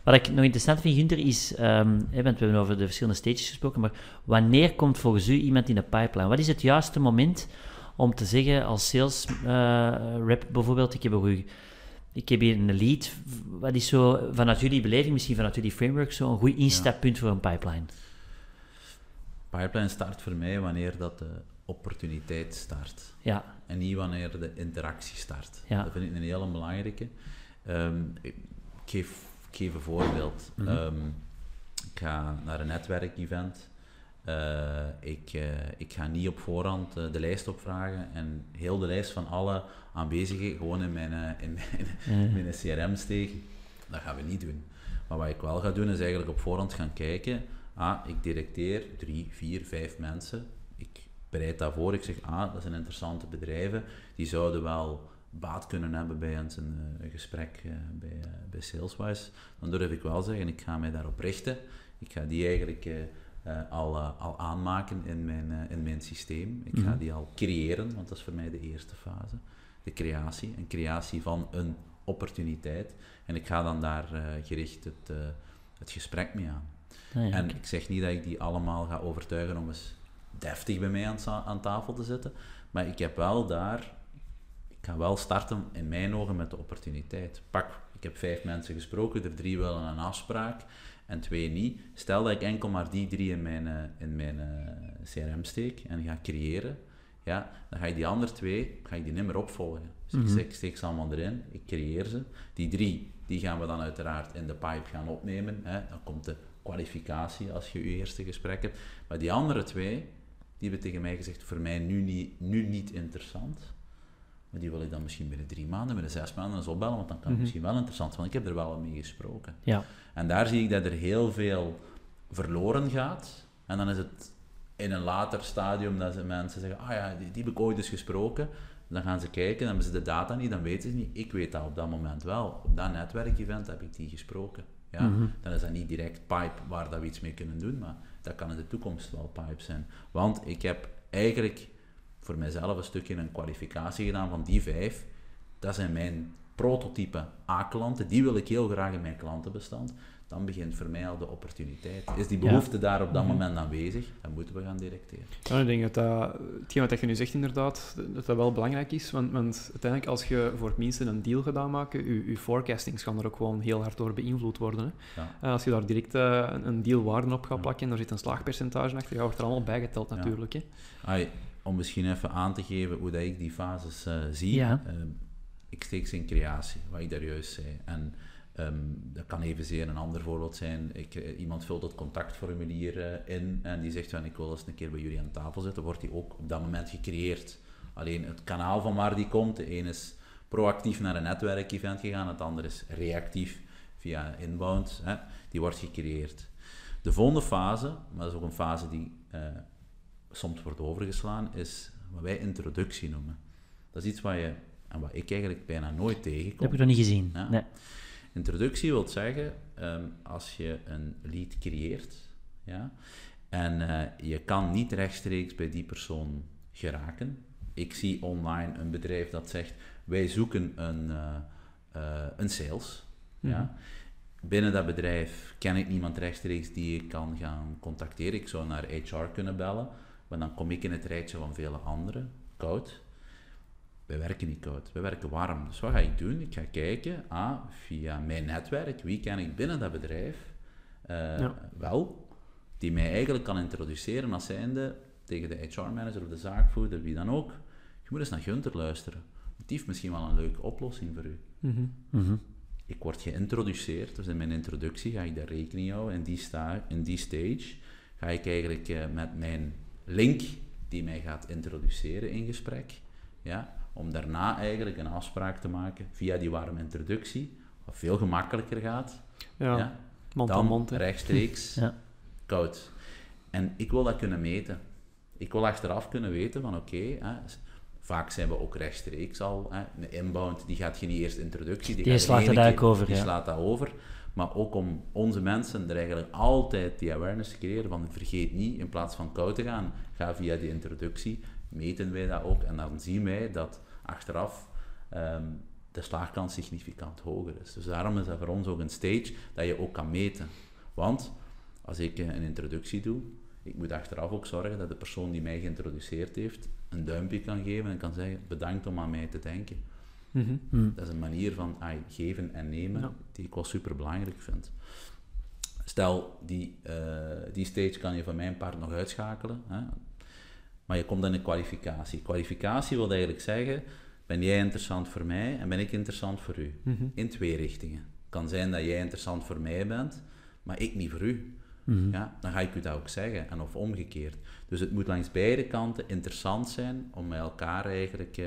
Wat ik nog interessant vind, Gunther, is, ehm, hè, want we hebben over de verschillende stages gesproken, maar wanneer komt volgens u iemand in de pipeline? Wat is het juiste moment om te zeggen als sales eh, rep bijvoorbeeld, ik heb, een goeie, ik heb hier een lead, wat is zo vanuit jullie beleving, misschien vanuit jullie framework, zo een goed instappunt voor een pipeline? Pipeline start voor mij wanneer dat de opportuniteit start. Ja, En niet wanneer de interactie start. Ja. Dat vind ik een hele belangrijke. Ehm, ik, geef, ik geef een voorbeeld. Mhm. Ehm, ik ga naar een netwerkevent. Eh, ik, eh, ik ga niet op voorhand eh, de lijst opvragen en heel de lijst van alle aanwezigen gewoon in mijn, eh, in mijn, een CRM steken. Dat gaan we niet doen. Maar wat ik wel ga doen, is eigenlijk op voorhand gaan kijken. Ah, ik detecteer drie, vier, vijf mensen. Ik bereid dat voor. Ik zeg, ah, dat zijn interessante bedrijven. Die zouden wel baat kunnen hebben bij ons een, eh, een gesprek eh, bij, bij Saleswise. Dan durf ik wel zeggen, ik ga mij daarop richten. Ik ga die eigenlijk al, al aanmaken in mijn, in mijn systeem. Ik ga Mhm. die al creëren, want dat is voor mij de eerste fase. De creatie. Een creatie van een opportuniteit. En ik ga dan daar eh, gericht het, eh, het gesprek mee aan. ah ja, en ik zeg niet dat ik die allemaal ga overtuigen om eens deftig bij mij aan, tafel te zitten. Maar ik heb wel daar... Ik ga wel starten, in mijn ogen, met de opportuniteit. Pak, ik heb vijf mensen gesproken, er drie willen een afspraak en twee niet. Stel dat ik enkel maar die drie in mijn, eh, in mijn CRM steek en ga creëren, ja, dan ga ik die andere twee, ga ik die niet meer opvolgen. Dus ik Mhm. steek- ik steek ze allemaal erin, ik creëer ze. Die drie, die gaan we dan uiteraard in de pipe gaan opnemen. Hè. Dan komt de kwalificatie als je je eerste gesprek hebt. Maar die andere twee, die hebben tegen mij gezegd, voor mij nu niet, nu niet interessant. Maar die wil ik dan misschien binnen drie maanden, binnen zes maanden eens opbellen, want dan kan het Mhm. misschien wel interessant zijn, want ik heb er wel mee gesproken. ja. En daar zie ik dat er heel veel verloren gaat. En dan is het in een later stadium dat ze mensen zeggen, ah ja, die, die heb ik ooit eens gesproken. Dan gaan ze kijken, dan hebben ze de data niet, dan weten ze niet. Ik weet dat op dat moment wel. Op dat netwerkevent heb ik die gesproken. Ja, Mhm. Dan is dat niet direct pipe waar dat we iets mee kunnen doen, maar dat kan in de toekomst wel pipe zijn. Want ik heb eigenlijk voor mijzelf een stukje een kwalificatie gedaan van die vijf. Dat zijn mijn prototype A-klanten, die wil ik heel graag in mijn klantenbestand, dan begint voor mij al de opportuniteit. Is die behoefte daar op dat Mhm. moment aanwezig, dan moeten we gaan directeren. Ja, ik denk dat, dat hetgeen wat je nu zegt inderdaad, dat dat wel belangrijk is. Want, want uiteindelijk, als je voor het minste een deal gaat aanmaken, je, je forecastings gaan er ook gewoon heel hard door beïnvloed worden. Hè. Ja. Eh, als je daar direct eh, een, een deal waarde op gaat plakken en daar zit een slaagpercentage achter, ja, wordt er allemaal bijgeteld natuurlijk. Hè. Ai, om misschien even aan te geven hoe dat ik die fases eh, zie. Ehm, ik steek ze in creatie, wat ik daar juist zei. En ehm, dat kan evenzeer een ander voorbeeld zijn. Ik, eh, iemand vult het contactformulier eh, in en die zegt van ik wil eens een keer bij jullie aan tafel zitten. Wordt die ook op dat moment gecreëerd. Alleen het kanaal van waar die komt, de ene is proactief naar een netwerkevent gegaan, het andere is reactief via inbound. Hè, die wordt gecreëerd. De volgende fase, maar dat is ook een fase die eh, soms wordt overgeslaan, is wat wij introductie noemen. Dat is iets wat je, en wat ik eigenlijk bijna nooit Dat heb tegenkom. ik nog niet gezien. Ja. Nee. Introductie wil zeggen, ehm, als je een lead creëert, ja, en eh, je kan niet rechtstreeks bij die persoon geraken. Ik zie online een bedrijf dat zegt, wij zoeken een, eh, een sales. Ja. Binnen dat bedrijf ken ik niemand rechtstreeks die ik kan gaan contacteren. Ik zou naar HR kunnen bellen, maar dan kom ik in het rijtje van vele anderen. Koud. Wij werken niet koud, wij werken warm. Dus wat ga ik doen? Ik ga kijken, ah, via mijn netwerk, wie ken ik binnen dat bedrijf eh, Ja. wel, die mij eigenlijk kan introduceren als zijnde tegen de HR-manager of de zaakvoerder, wie dan ook. Je moet eens naar Gunther luisteren. Die heeft misschien wel een leuke oplossing voor u. Mhm. Mhm. Ik word geïntroduceerd, dus in mijn introductie ga ik daar rekening houden. In die, sta, in die stage ga ik eigenlijk eh, met mijn link die mij gaat introduceren in gesprek. Ja, om daarna eigenlijk een afspraak te maken via die warme introductie, wat veel gemakkelijker gaat. Ja, Ja, mond dan aan mond. rechtstreeks Ja. koud. En ik wil dat kunnen meten. Ik wil achteraf kunnen weten van oké, vaak zijn we ook rechtstreeks al. Hè, een inbound die gaat je niet eerst introductie, Die gaat slaat er één eigenlijk over, Die ja. slaat dat over. Maar ook om onze mensen er eigenlijk altijd die awareness te creëren van vergeet niet, in plaats van koud te gaan, ga via die introductie, meten wij dat ook. En dan zien wij dat achteraf ehm, de slaagkans significant hoger is. Dus daarom is dat voor ons ook een stage dat je ook kan meten. Want als ik eh, een introductie doe, ik moet achteraf ook zorgen dat de persoon die mij geïntroduceerd heeft een duimpje kan geven en kan zeggen bedankt om aan mij te denken. Mhm. Mhm. Dat is een manier van ah, geven en nemen Ja. die ik wel super belangrijk vind. Stel, die, eh, die stage kan je van mijn part nog uitschakelen, hè? Maar je komt dan in kwalificatie. Kwalificatie wil eigenlijk zeggen, ben jij interessant voor mij en ben ik interessant voor u? Mhm. In twee richtingen. Het kan zijn dat jij interessant voor mij bent, maar ik niet voor u. Mhm. Ja, dan ga ik u dat ook zeggen, en of omgekeerd. Dus het moet langs beide kanten interessant zijn om met elkaar eigenlijk eh,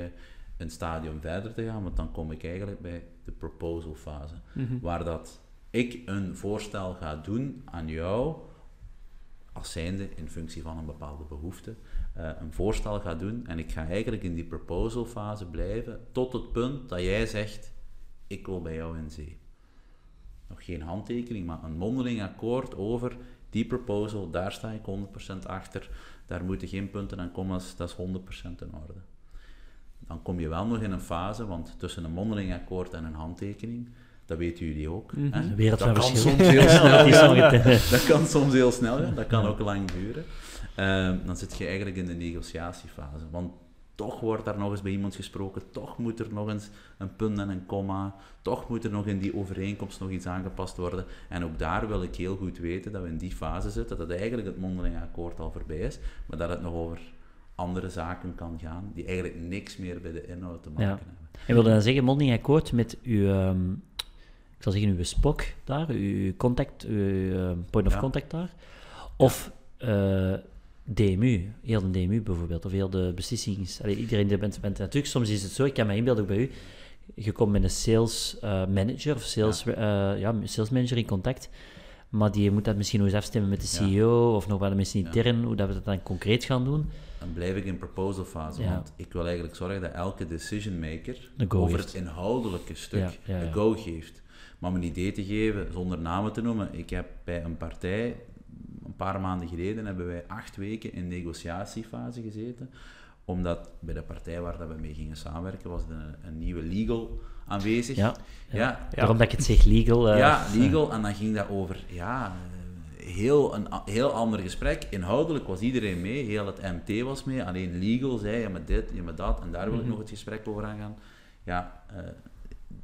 een stadium verder te gaan, want dan kom ik eigenlijk bij de proposal fase, Mhm. waar dat ik een voorstel ga doen aan jou, als zijnde in functie van een bepaalde behoefte, eh, een voorstel ga doen en ik ga eigenlijk in die proposal fase blijven tot het punt dat jij zegt, ik wil bij jou in zee nog geen handtekening, maar een mondeling akkoord over die proposal, daar sta ik 100% achter, daar moeten geen punten en commas, dat is 100% in orde. Dan kom je wel nog in een fase, want tussen een mondeling akkoord en een handtekening, dat weten jullie ook. Een wereld dat kan soms heel snel dat het- kan soms heel snel dat kan ook lang duren. Ehm, dan zit je eigenlijk in de negociatiefase. Want toch wordt daar nog eens bij iemand gesproken, toch moet er nog eens een punt en een komma, toch moet er nog in die overeenkomst nog iets aangepast worden. En ook daar wil ik heel goed weten dat we in die fase zitten, dat eigenlijk het mondeling akkoord al voorbij is, maar dat het nog over andere zaken kan gaan, die eigenlijk niks meer bij de inhoud te maken Ja. hebben. En wilde dan zeggen, mondeling akkoord met uw, ehm, ik zal zeggen, uw spok daar, uw contact, uw ehm, point of Ja. contact daar, of eh, DMU, heel de DMU bijvoorbeeld, of heel de beslissings... Allee, iedereen die bent, bent natuurlijk, soms is het zo, ik kan me inbeelden ook bij u, je komt met een sales eh, manager of sales, ja. ja, sales manager in contact, maar die moet dat misschien nog eens afstemmen met de Ja. CEO of nog wat mensen Ja. intern, hoe dat we dat dan concreet gaan doen. Dan blijf ik in proposal fase, want ik wil eigenlijk zorgen dat elke decision maker Een over heeft. het inhoudelijke stuk de go geeft. Maar om een idee te geven, zonder namen te noemen, ik heb bij een partij, een paar maanden geleden, hebben wij acht weken in negotiatiefase gezeten omdat bij de partij waar dat we mee gingen samenwerken, was er een, een nieuwe legal aanwezig. Ja, ja. ja, Daarom dat ik het zeg, legal. eh, ja, legal. En dan ging dat over ja, heel, een heel ander gesprek. Inhoudelijk was iedereen mee, heel het MT was mee. Alleen legal zei, je met dit, je met dat. En daar wil ik Mhm. nog het gesprek over aangaan. Ja, eh,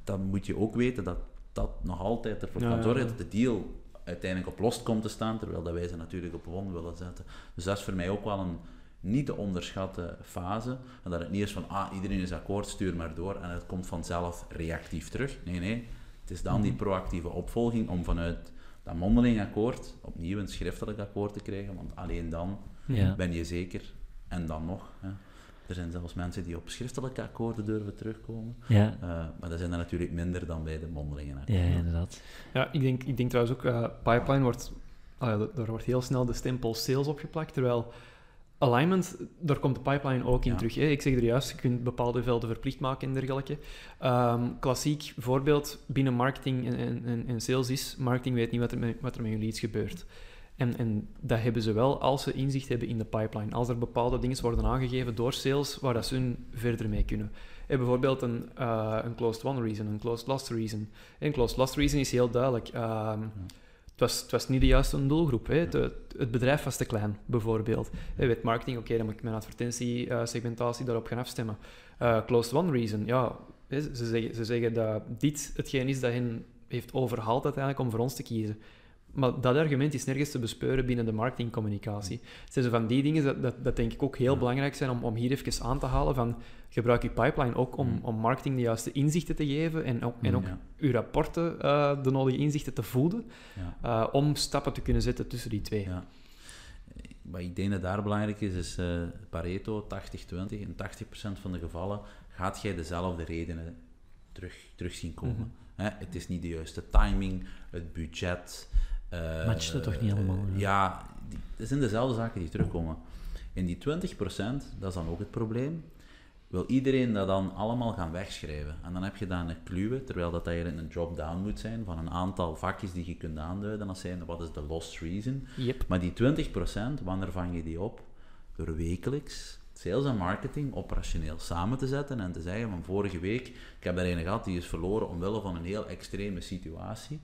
dan moet je ook weten dat dat nog altijd ervoor Ja, kan zorgen ja. dat de deal uiteindelijk op lost komt te staan, terwijl dat wij ze natuurlijk op won willen zetten. Dus dat is voor mij ook wel een niet te onderschatte fase. En dat het niet is van, ah, iedereen is akkoord, stuur maar door. En het komt vanzelf reactief terug. Nee, nee. Het is dan die proactieve opvolging om vanuit dat mondeling akkoord opnieuw een schriftelijk akkoord te krijgen. Want alleen dan Ja. ben je zeker. En dan nog. Hè. Er zijn zelfs mensen die op schriftelijke akkoorden durven terugkomen. Ja, Eh, maar dat zijn er natuurlijk minder dan bij de mondelingen. ja, akkoorden. inderdaad. Ja, ik denk, ik denk trouwens ook, eh, pipeline wordt, ah ja, daar wordt heel snel de stempel sales opgeplakt, terwijl alignment, daar komt de pipeline ook in Ja. terug. Hè. Ik zeg er juist, je kunt bepaalde velden verplicht maken en dergelijke. Ehm, klassiek voorbeeld binnen marketing en, en- en, sales is, marketing weet niet wat er met, wat er met hun leads gebeurt. En, en dat hebben ze wel als ze inzicht hebben in de pipeline. Als er bepaalde dingen worden aangegeven door sales waar dat ze hun verder mee kunnen. Eh, bijvoorbeeld een, eh, een closed one reason, een closed lost reason. En closed lost reason is heel duidelijk. Ehm, het, was, het was niet de juiste doelgroep. Hè. Het, bedrijf was te klein, bijvoorbeeld. Je weet marketing, oké, dan moet ik mijn advertentiesegmentatie daarop gaan afstemmen. Eh, closed one reason, ja, ze zeggen, ze zeggen dat dit hetgeen is dat hen heeft overhaald uiteindelijk om voor ons te kiezen. Maar dat argument is nergens te bespeuren binnen de marketingcommunicatie. Het zijn zo van die dingen dat, dat, dat denk ik ook heel Ja. belangrijk zijn om, om hier even aan te halen van gebruik je pipeline ook om, Mm. om marketing de juiste inzichten te geven en ook, en ook Ja. uw rapporten eh, de nodige inzichten te voeden Ja. eh, om stappen te kunnen zetten tussen die twee. Ja. Wat ik denk dat daar belangrijk is, is eh, Pareto 80-20. In 80% van de gevallen gaat jij dezelfde redenen terug, terug zien komen. Mhm. Het is niet de juiste timing, het budget. Eh, Matcht het toch niet allemaal, eh, ja. die- het zijn dezelfde zaken die terugkomen. In die 20%, dat is dan ook het probleem, wil iedereen dat dan allemaal gaan wegschrijven. En dan heb je dan een kluwe, terwijl dat eigenlijk een drop-down moet zijn van een aantal vakjes die je kunt aanduiden als zijn wat is de lost reason. Yep. Maar die 20%, wanneer vang je die op? Door wekelijks sales en marketing operationeel samen te zetten en te zeggen van vorige week, ik heb er een gehad die is verloren omwille van een heel extreme situatie.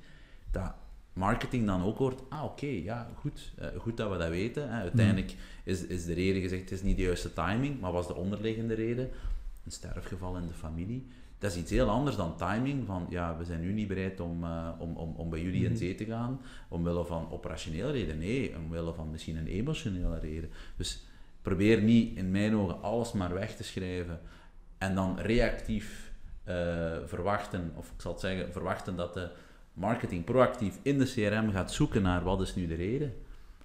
Dat marketing dan ook hoort, ah oké, ja, goed, eh, goed dat we dat weten. Hè. Uiteindelijk is, is de reden gezegd, het is niet de juiste timing, maar was de onderliggende reden een sterfgeval in de familie. Dat is iets heel anders dan timing, van ja, we zijn nu niet bereid om, eh, om, om, om bij jullie in Mhm. zee te gaan, omwille van operationele reden. Nee, omwille van misschien een emotionele reden. Dus probeer niet in mijn ogen alles maar weg te schrijven en dan reactief eh, verwachten, of ik zal het zeggen, verwachten dat de marketing proactief in de CRM gaat zoeken naar wat is nu de reden.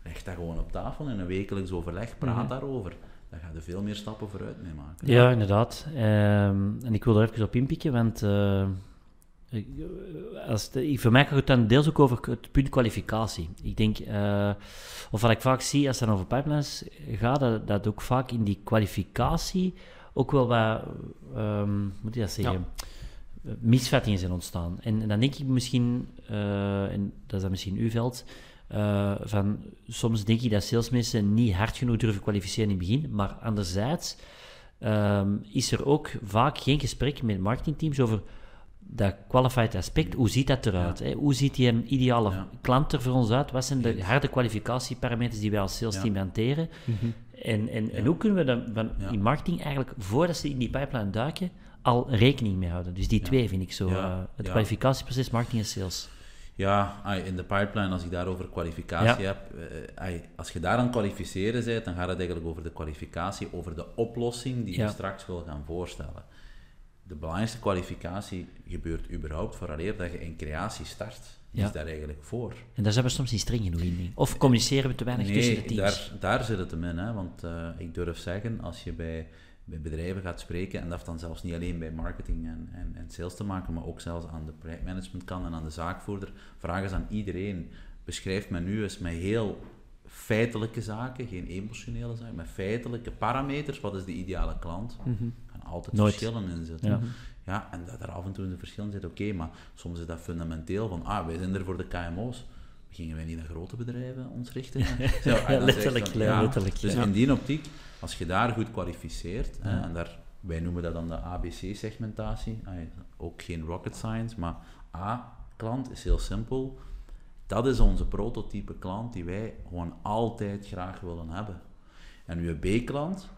Leg dat gewoon op tafel in een wekelijks overleg, praat Mhm. daarover. Dan ga je veel meer stappen vooruit mee maken. Ja, inderdaad. Ehm, en ik wil er even op inpikken, want eh, ik- als het, voor mij gaat het dan deels ook over het punt kwalificatie. Ik denk, eh, of wat ik vaak zie als het dan over pipelines gaat, dat, dat ook vaak in die kwalificatie ook wel wat, ehm, hoe moet je dat zeggen, eh, misvattingen zijn ontstaan. En, en dan denk ik misschien, eh, en dat is dan misschien uw veld, eh, van soms denk ik dat salesmensen niet hard genoeg durven kwalificeren in het begin, maar anderzijds ehm, is er ook vaak geen gesprek met marketingteams over dat qualified aspect. Hoe ziet dat eruit? Hè? Hoe ziet die een ideale Ja. klant er voor ons uit? Wat zijn de harde kwalificatieparameters die wij als sales Ja. team hanteren? Mhm. En, en, en hoe kunnen we dan van, in marketing eigenlijk, voordat ze in die pipeline duiken, al rekening mee houden? Dus die Ja. twee vind ik zo. Eh, het kwalificatieproces, marketing en sales. Ja, in de pipeline, als ik daarover kwalificatie Ja. heb, eh, als je daar aan kwalificeren bent, dan gaat het eigenlijk over de kwalificatie, over de oplossing die Ja. je straks wil gaan voorstellen. De belangrijkste kwalificatie gebeurt überhaupt vooraleer dat je in creatie start. Die Ja. is daar eigenlijk voor. En daar zijn we soms niet streng genoeg in. Of communiceren we te weinig tussen de Nee, teams. daar, daar zit het hem in. Hè? Want eh, ik durf zeggen, als je bij, bij bedrijven gaat spreken, en dat heeft dan zelfs niet alleen bij marketing en, en, en sales te maken, maar ook zelfs aan de projectmanagementkant en aan de zaakvoerder, vraag eens aan iedereen, beschrijf me nu eens met heel feitelijke zaken, geen emotionele zaken, met feitelijke parameters, wat is de ideale klant? Mhm. Er gaan altijd Nooit. verschillen in zitten. Ja. Ja, en dat er af en toe een verschil in zit, oké, maar soms is dat fundamenteel van, ah, wij zijn er voor de KMO's. Gingen wij niet naar grote bedrijven ons richten? Zo, letterlijk, van, letterlijk, Dus ja. in die optiek, Als je daar goed kwalificeert, hè, en daar, wij noemen dat dan de ABC-segmentatie, ook geen rocket science, maar A-klant is heel simpel. Dat is onze prototype klant die wij gewoon altijd graag willen hebben. En uw B-klant,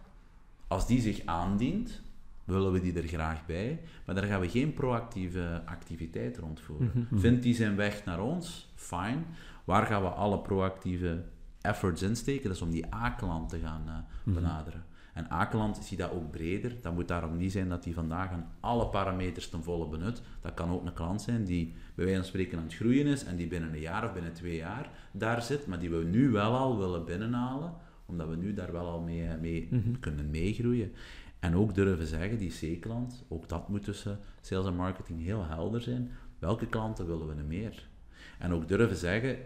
als die zich aandient, willen we die er graag bij, maar daar gaan we geen proactieve activiteit rondvoeren. Mhm. Vindt die zijn weg naar ons? Fine. Waar gaan we alle proactieve efforts insteken? Dat is om die A-klant te gaan eh, benaderen. En A-klant zie dat ook breder. Dat moet daarom niet zijn dat die vandaag aan alle parameters ten volle benut. Dat kan ook een klant zijn die bij wijze van spreken aan het groeien is en die binnen een jaar of binnen twee jaar daar zit, maar die we nu wel al willen binnenhalen, omdat we nu daar wel al mee, mee Mhm. kunnen meegroeien. En ook durven zeggen, die C-klant, ook dat moet tussen sales en marketing heel helder zijn. Welke klanten willen we er meer? En ook durven zeggen,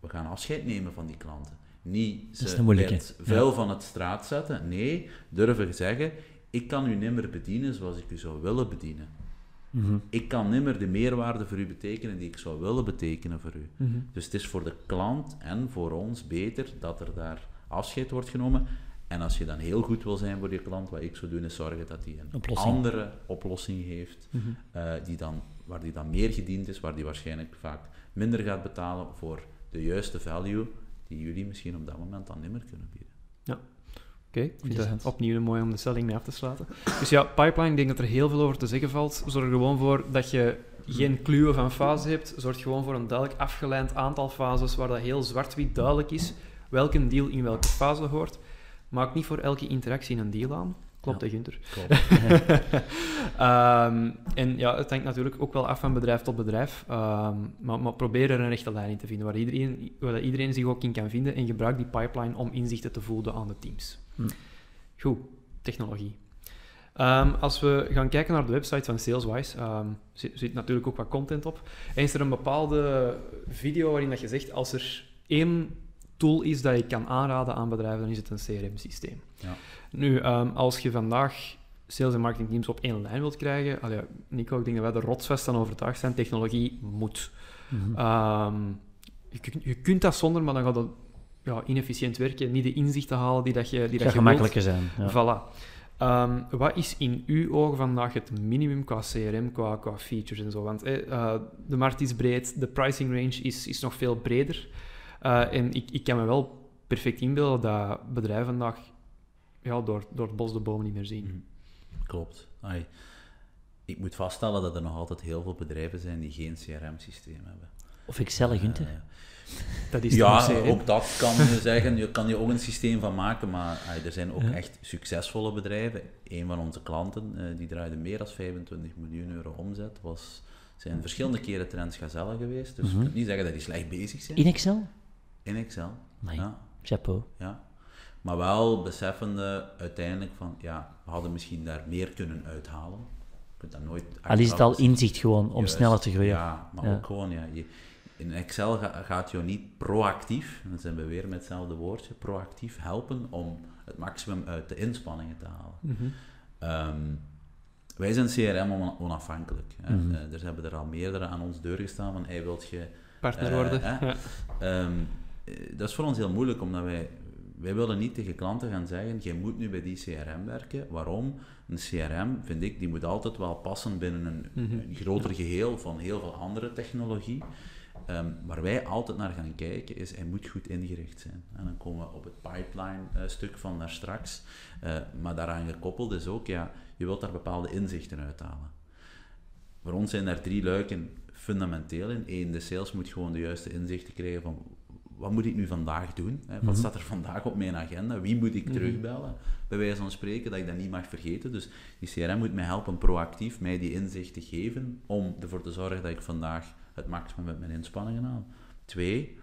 we gaan afscheid nemen van die klanten. Niet ze het vuil van het straat zetten. Nee, durven zeggen, ik kan u nimmer bedienen zoals ik u zou willen bedienen. Mhm. Ik kan nimmer de meerwaarde voor u betekenen die ik zou willen betekenen voor u. Mhm. Dus het is voor de klant en voor ons beter dat er daar afscheid wordt genomen. En als je dan heel goed wil zijn voor je klant, wat ik zou doen, is zorgen dat hij een Oplossing. andere oplossing heeft, Mhm. eh, die dan, waar die dan meer gediend is, waar die waarschijnlijk vaak minder gaat betalen voor de juiste value die jullie misschien op dat moment dan niet meer kunnen bieden. Oké, ik vind dat opnieuw mooi om de stelling mee af te sluiten. Dus ja, pipeline, ik denk dat er heel veel over te zeggen valt. Zorg er gewoon voor dat je geen kluwen van fases hebt. Zorg gewoon voor een duidelijk afgeleid aantal fases waar dat heel zwart-wit duidelijk is welke deal in welke fase hoort. Maak niet voor elke interactie een deal aan. Klopt, Ja. Gunther? Klopt. Ehm, en ja, het hangt natuurlijk ook wel af van bedrijf tot bedrijf. Ehm, maar, maar probeer er een rechte lijn in te vinden waar iedereen, waar iedereen zich ook in kan vinden. En gebruik die pipeline om inzichten te voeden aan de teams. Hm. Goed, technologie. Ehm, als we gaan kijken naar de website van SalesWise, zit, zit natuurlijk ook wat content op. En is er een bepaalde video waarin dat je zegt, als er één tool is dat je kan aanraden aan bedrijven, dan is het een CRM-systeem. Ja. Nu, ehm, als je vandaag sales- en marketingteams op één lijn wilt krijgen, allee, Nico, ik denk dat wij er rotsvast aan overtuigd zijn, technologie moet. Mhm. Ehm, je, kun- je kunt dat zonder, maar dan gaat dat ja, inefficiënt werken, niet de inzichten halen die dat je, die Het dat je wilt. gemakkelijker zijn. Ja. Voilà. Ehm, wat is in uw ogen vandaag het minimum qua CRM, qua, qua features en zo? Want eh, eh, de markt is breed, de pricing range is, is nog veel breder. Eh, en ik, ik kan me wel perfect inbeelden dat bedrijven vandaag ja, door, door het bos de bomen niet meer zien. Mhm. Klopt. Ai, ik moet vaststellen dat er nog altijd heel veel bedrijven zijn die geen CRM-systeem hebben. Of Excel, Gunther. Eh, Dat is ja, ook dat kan je zeggen. Je kan je ook een systeem van maken, maar ai, er zijn ook Ja. echt succesvolle bedrijven. Een van onze klanten, eh, die draaide meer dan 25 miljoen euro omzet, was, zijn verschillende keren Transgazelle geweest. Dus Mhm. je kunt niet zeggen dat die slecht bezig zijn. In Excel? In Excel. Nee. Ja, Chapeau. ja. Maar wel beseffende uiteindelijk van, ja, we hadden misschien daar meer kunnen uithalen. Je kunt dat nooit... Al is het al inzicht gewoon om Juist, sneller te groeien. Ja, maar Ja. ook gewoon, ja, je, in Excel ga- gaat je niet proactief, dan zijn we weer met hetzelfde woordje, proactief helpen om het maximum uit de inspanningen te halen. Mhm. Ehm, wij zijn CRM on- onafhankelijk. Hè. Mhm. Eh, er hebben er al meerdere aan ons deur gestaan van, hij wilt je... Partner Eh, worden. Ehm, eh, dat is voor ons heel moeilijk, omdat wij... Wij willen niet tegen klanten gaan zeggen, jij moet nu bij die CRM werken. Waarom? Een CRM, vind ik, die moet altijd wel passen binnen een, Mhm. een groter geheel van heel veel andere technologie. Ehm, waar wij altijd naar gaan kijken is, hij moet goed ingericht zijn. En dan komen we op het pipeline-stuk van daar straks. Eh, maar daaraan gekoppeld is ook, ja, je wilt daar bepaalde inzichten uithalen. Voor ons zijn daar drie luiken fundamenteel in. Eén, de sales moet gewoon de juiste inzichten krijgen van wat moet ik nu vandaag doen? Hè? Wat Mhm. staat er vandaag op mijn agenda? Wie moet ik Mhm. terugbellen? Bij wijze van spreken, dat ik dat niet mag vergeten. Dus die CRM moet mij helpen proactief mij die inzichten geven om ervoor te zorgen dat ik vandaag het maximum met mijn inspanningen haal. Twee,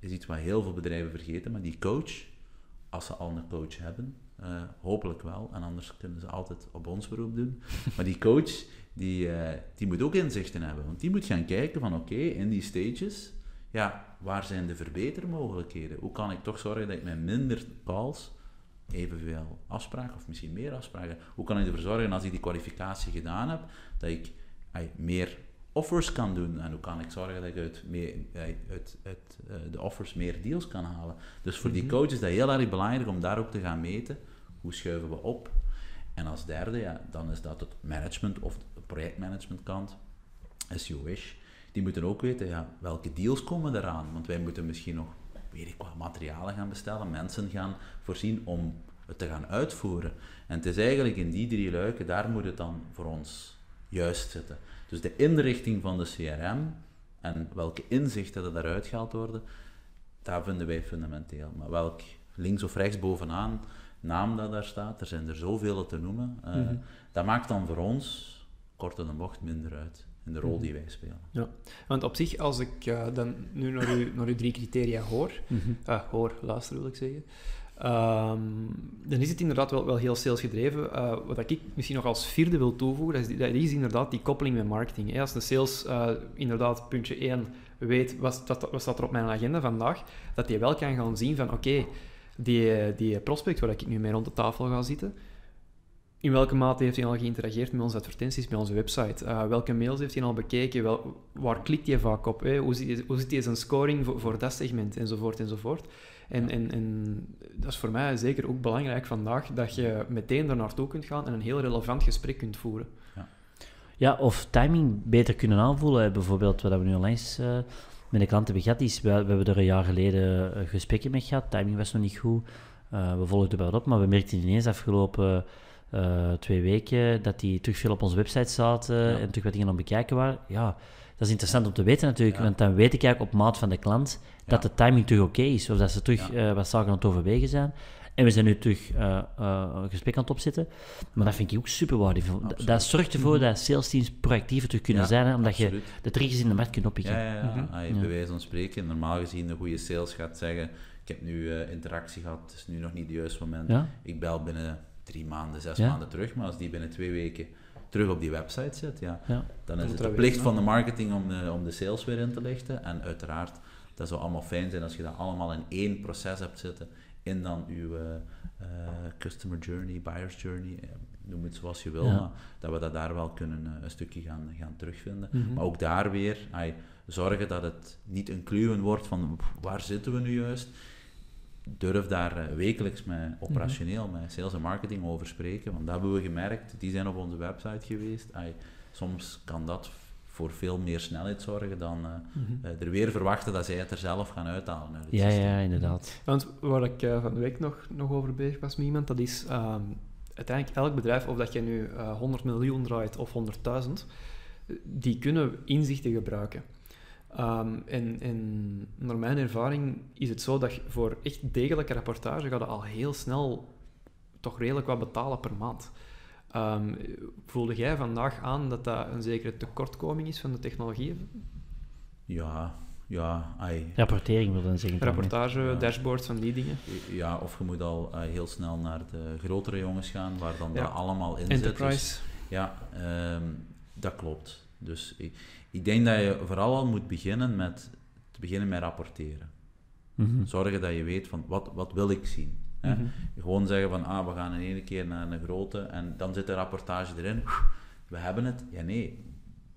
is iets wat heel veel bedrijven vergeten, maar die coach, als ze al een coach hebben, eh, hopelijk wel, en anders kunnen ze altijd op ons beroep doen. Maar die coach, die, eh, die moet ook inzichten hebben, want die moet gaan kijken van oké, in die stages, ja, waar zijn de verbetermogelijkheden? Hoe kan ik toch zorgen dat ik met minder calls evenveel afspraken, of misschien meer afspraken, hoe kan ik ervoor zorgen als ik die kwalificatie gedaan heb, dat ik ay, meer offers kan doen en hoe kan ik zorgen dat ik uit, uit, uit eh, de offers meer deals kan halen. Dus voor die Mhm. coach is dat heel erg belangrijk om daar ook te gaan meten hoe schuiven we op? En als derde, ja, dan is dat het management of de projectmanagementkant, as you wish. Die moeten ook weten, ja, welke deals komen eraan? Want wij moeten misschien nog, weet ik wat, materialen gaan bestellen, mensen gaan voorzien om het te gaan uitvoeren. En het is eigenlijk in die drie luiken, daar moet het dan voor ons juist zitten. Dus de inrichting van de CRM en welke inzichten er daaruit gehaald worden, daar vinden wij fundamenteel. Maar welk links of rechts bovenaan naam dat daar staat, er zijn er zoveel te noemen, uh, dat maakt dan voor ons, kort de bocht, minder uit in de rol Mhm. die wij spelen. Ja, want op zich, als ik eh, dan nu naar uw, naar uw drie criteria hoor, Mhm. ah, hoor, luister wil ik zeggen, ehm, dan is het inderdaad wel, wel heel salesgedreven. Eh wat ik misschien nog als vierde wil toevoegen, dat is, dat is inderdaad die koppeling met marketing. Hè. Als de sales eh, inderdaad puntje 1 weet, wat, wat staat er op mijn agenda vandaag, dat hij wel kan gaan zien van, oké, die, die prospect waar ik nu mee rond de tafel ga zitten, in welke mate heeft hij al geïnterageerd met onze advertenties, met onze website? Eh, welke mails heeft hij al bekeken? Wel, waar klikt hij vaak op? Hè? Hoe, zit, hoe zit hij zijn scoring voor, voor dat segment? Enzovoort, enzovoort. En, en, en dat is voor mij zeker ook belangrijk vandaag, dat je meteen daar naartoe kunt gaan en een heel relevant gesprek kunt voeren. Ja, of timing beter kunnen aanvoelen. Bijvoorbeeld, wat we nu onlangs eh, met de klant hebben gehad, is, we, we hebben er een jaar geleden eh, gesprekken mee gehad. Timing was nog niet goed. Eh, we volgden wel op, maar we merkten ineens afgelopen eh, twee weken dat die terug veel op onze website zaten Ja. en terug wat dingen aan bekijken waren. Ja, dat is interessant om te weten natuurlijk, Ja. want dan weet ik eigenlijk op maat van de klant dat de timing terug oké is, of dat ze terug eh, wat zaken aan het overwegen zijn. En we zijn nu terug eh, eh, een gesprek aan het opzetten. Maar dat vind ik ook super waardevol. Dat- zorgt ervoor dat sales teams proactiever terug kunnen zijn, hè, omdat je de triggers in de markt kunt oppikken. Ja, ja. Mhm. Ah. Bij wijze van spreken, normaal gezien, een goede sales gaat zeggen: Ik heb nu eh, interactie gehad, het is nu nog niet het juiste moment. Ja? Ik bel binnen drie maanden, zes Ja. maanden terug, maar als die binnen twee weken terug op die website zit, ja, Ja. dan is het de plicht van de marketing om de, om de sales weer in te lichten. En uiteraard, dat zou allemaal fijn zijn als je dat allemaal in één proces hebt zitten in dan uw eh, eh, customer journey, buyer's journey, eh, noem het zoals je wil, Ja. maar dat we dat daar wel kunnen een stukje gaan, gaan terugvinden. Mhm. Maar ook daar weer, zorgen dat het niet een kluwen wordt van waar zitten we nu juist. Durf daar eh, wekelijks met operationeel, met sales en marketing over spreken, want dat hebben we gemerkt. Die zijn op onze website geweest. Ai, soms kan dat voor veel meer snelheid zorgen dan eh, Mhm. eh, er weer verwachten dat zij het er zelf gaan uithalen uit het Ja, systeem. ja, inderdaad. Want waar ik eh, van de week nog, nog over bezig was met iemand, dat is ehm, uiteindelijk elk bedrijf, of dat je nu eh 100 miljoen draait of 100.000, eh, die kunnen inzichten gebruiken. Ehm, en, en naar mijn ervaring is het zo dat je voor echt degelijke rapportage gaat je al heel snel toch redelijk wat betalen per maand. Ehm, voelde jij vandaag aan dat dat een zekere tekortkoming is van de technologieën? Ja, ja, ai, Rapportering wil dan zeggen. Rapportage, Ja. dashboards van die dingen? ja, of je moet al eh, heel snel naar de grotere jongens gaan, waar dan Ja. dat allemaal in zit. Dus Enterprise. Ja, ehm, dat klopt. Dus ik, ik denk dat je vooral al moet beginnen met, te beginnen met rapporteren. Mhm. Zorgen dat je weet van, wat, wat wil ik zien? Hè? Mhm. Gewoon zeggen van, ah, we gaan in één keer naar een grote en dan zit de rapportage erin. We hebben het. Ja, nee.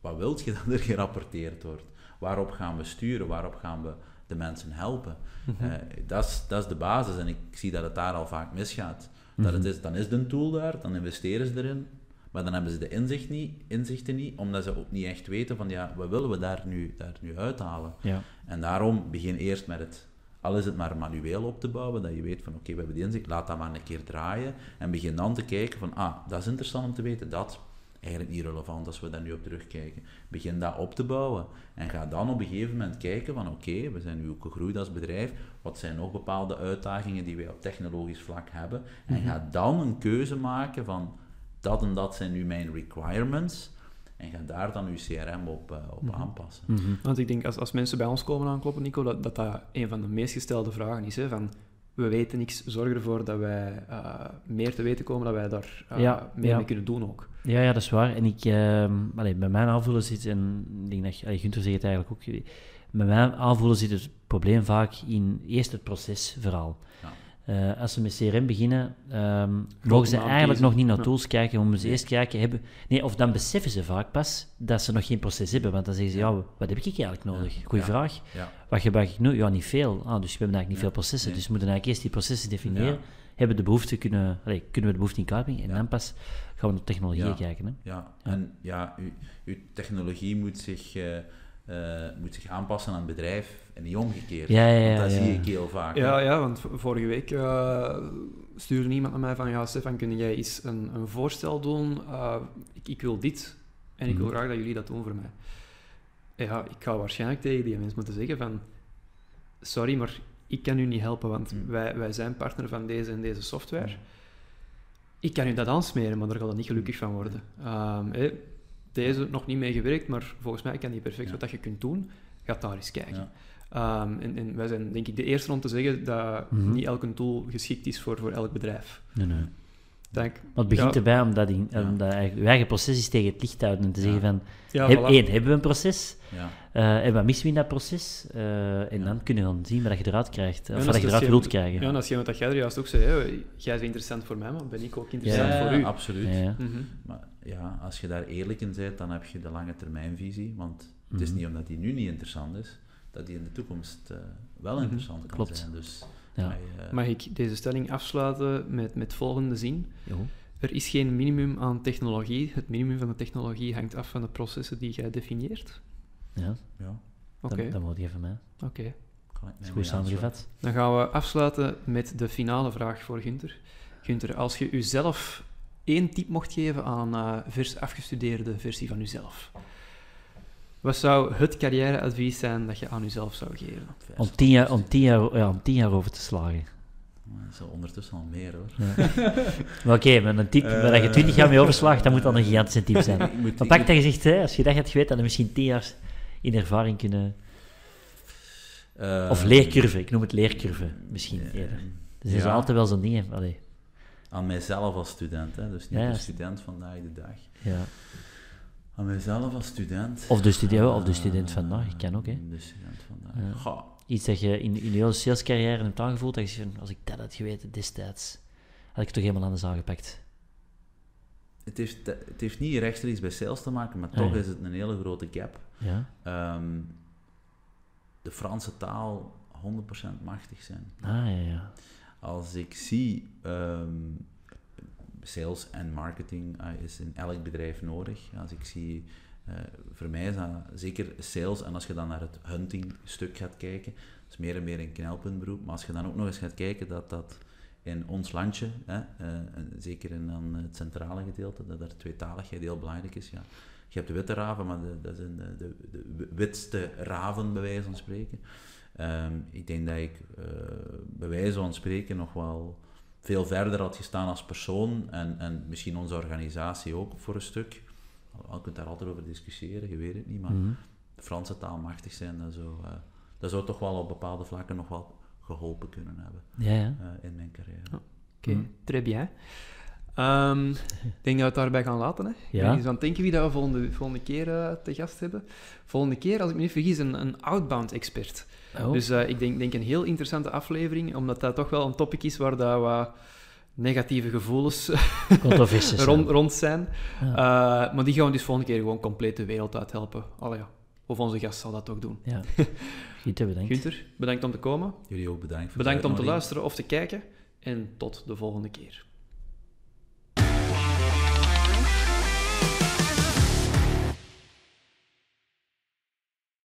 Wat wilt je dat er gerapporteerd wordt? Waarop gaan we sturen? Waarop gaan we de mensen helpen? Mhm. Eh, dat, is, dat is de basis en ik zie dat het daar al vaak misgaat. Dat het is, dan is de tool daar, dan investeren ze erin, maar dan hebben ze de inzicht niet, inzichten niet, omdat ze ook niet echt weten van ja, wat willen we daar nu, daar nu uithalen? Ja. En daarom begin eerst met het, al is het maar manueel op te bouwen, dat je weet van oké, we hebben die inzicht, laat dat maar een keer draaien en begin dan te kijken van ah, dat is interessant om te weten, dat eigenlijk niet relevant als we daar nu op terugkijken. Begin dat op te bouwen en ga dan op een gegeven moment kijken van oké, we zijn nu ook gegroeid als bedrijf, wat zijn nog bepaalde uitdagingen die wij op technologisch vlak hebben en ga dan een keuze maken van dat en dat zijn nu mijn requirements en ga daar dan uw CRM op, eh, op Mhm. aanpassen. Mhm. Want ik denk, als, als mensen bij ons komen aankloppen, Nico, dat, dat dat een van de meest gestelde vragen is. Hè, van, we weten niks, zorg ervoor dat wij eh, meer te weten komen, dat wij daar eh, Ja, meer ja. mee kunnen doen ook. Ja, ja, dat is waar. En ik, ehm allee, bij mijn aanvoelen zit, en ik denk dat allee, Gunther zegt het eigenlijk ook, bij mijn aanvoelen zit het probleem vaak in eerst het procesverhaal. Ja. Eh, als ze met CRM beginnen, ehm, mogen ze eigenlijk kiezen. nog niet naar Ja. tools kijken, moeten Nee. eerst kijken, hebben, nee, of dan beseffen ze vaak pas dat ze nog geen proces hebben, want dan zeggen ze, ja, wat heb ik eigenlijk nodig? Goeie Ja. vraag. Ja. Wat gebruik ik nu? Ja, niet veel. Ah, dus we hebben eigenlijk niet veel processen, Nee. dus we moeten eigenlijk eerst die processen definiëren. Hebben de behoefte kunnen, allee, kunnen we de behoefte in kaart brengen en dan pas gaan we naar technologie kijken. Hè? Ja, en ja, uw, uw technologie moet zich, eh, eh, moet zich aanpassen aan het bedrijf en niet omgekeerd. Ja, ja, ja, dat ja. zie ik heel vaak. hè. Ja, ja, want vorige week eh, stuurde iemand naar mij van, ja, Stefan, kun jij eens een, een voorstel doen? Eh, ik, ik wil dit en ik wil Mhm. graag dat jullie dat doen voor mij. Ja, ik ga waarschijnlijk tegen die mensen moeten zeggen van, sorry, maar ik kan u niet helpen, want Mm. wij, wij zijn partner van deze en deze software. Ik kan u dat aansmeren, maar daar gaat het niet gelukkig van worden. Ehm, deze nog niet mee gewerkt, maar volgens mij kan die perfect Ja. wat dat je kunt doen. Ga daar eens kijken. Ja. Ehm, en, en wij zijn denk ik de eerste om te zeggen dat Mhm. niet elke tool geschikt is voor, voor elk bedrijf. Nee, nee. Dank. Maar het begint Ja. erbij om dat, in, Ja. om dat eigenlijk, je eigen proces eens tegen het licht te houden en te Ja. zeggen van, Ja, heb, voilà. één, hebben we een proces? Ja. Eh en wat missen we in dat proces? Eh, en Ja. dan kun je dan zien wat je eruit krijgt, of wat je eruit wilt krijgen. Ja, dat is wat dat jij er juist ook zei. Hè. Jij bent interessant voor mij, maar ben ik ook interessant Ja, voor u. absoluut. Mhm. Maar ja, als je daar eerlijk in bent, dan heb je de lange termijnvisie. Want het is Mhm. niet omdat die nu niet interessant is, dat die in de toekomst eh, wel Mhm. interessant kan Klopt. zijn. Dus Ja. wij, eh, Mag ik deze stelling afsluiten met, met volgende zin? Jo. Er is geen minimum aan technologie. Het minimum van de technologie hangt af van de processen die jij definieert. Ja, ja, Oké, dan, dan moet je van mij. oké. is goed mee samengevat. Dan gaan we afsluiten met de finale vraag voor Gunther. Gunther, als je uzelf één tip mocht geven aan een eh, vers afgestudeerde versie van uzelf, wat zou het carrièreadvies zijn dat je aan uzelf zou geven? Om tien, jaar, om, tien jaar, ja, om tien jaar over te slagen. Dat al ondertussen al meer hoor. Ja. maar oké, met een tip waar je twintig jaar mee overslaagt, dat moet dan een gigantische tip zijn. Ik moet- Maar pak dat je zegt, hè, als je dat hebt geweten, dan heb je misschien tien jaar in ervaring kunnen... eh, Of leercurve, ik noem het leercurve misschien eh, eerder. Dus er is ja. altijd wel zo'n ding. hè. Allee, Aan mijzelf als student, hè, dus niet Ja, de student vandaag de dag. ja. Aan mijzelf als student. Of de student, of de student vandaag, ik kan ook. Hè. De student vandaag. Ja. Iets dat je in, in je hele salescarrière hebt aangevoeld, dat je zegt, als ik dat had geweten destijds, had ik het toch helemaal anders aangepakt. het, heeft, het heeft niet rechtstreeks bij sales te maken, maar Ah, toch ja. is het een hele grote gap. Ja? Ehm, de Franse taal 100% machtig zijn. Ah, ja, ja. Als ik zie, ehm, sales en marketing eh, is in elk bedrijf nodig. Als ik zie, eh, voor mij is dat zeker sales, en als je dan naar het hunting stuk gaat kijken, is meer en meer een knelpuntberoep, maar als je dan ook nog eens gaat kijken dat dat in ons landje, hè, eh, zeker in dan het centrale gedeelte, dat er tweetaligheid heel belangrijk is. Ja. Je hebt de witte raven, maar dat zijn de, de, de witste raven, bij wijze van spreken. Ehm, ik denk dat ik eh, bij wijze van spreken nog wel veel verder had gestaan als persoon en, en misschien onze organisatie ook voor een stuk. Al je kunt daar altijd over discussiëren, je weet het niet, maar Mhm. de Franse taal machtig zijn, dat zou, eh, dat zou toch wel op bepaalde vlakken nog wel geholpen kunnen hebben Ja, ja. eh, in mijn carrière. Ja. Oké, Mhm. très bien. Ehm, ik denk dat we het daarbij gaan laten. Hè. Ik Ja. ben eens aan het denken wie dat we volgende, volgende keer eh, te gast hebben. Volgende keer, als ik me niet vergis, een, een outbound-expert. Oh. Dus eh, ik denk, denk een heel interessante aflevering, omdat dat toch wel een topic is waar dat wat negatieve gevoelens rond, rond zijn. Ja. Eh, maar die gaan we dus volgende keer gewoon compleet de wereld uithelpen. Allee, ja. Of onze gast zal dat ook doen. Ja. Bedankt. Gunther, bedankt om te komen. Jullie ook bedankt. voor Bedankt om te luisteren of te kijken. En tot de volgende keer.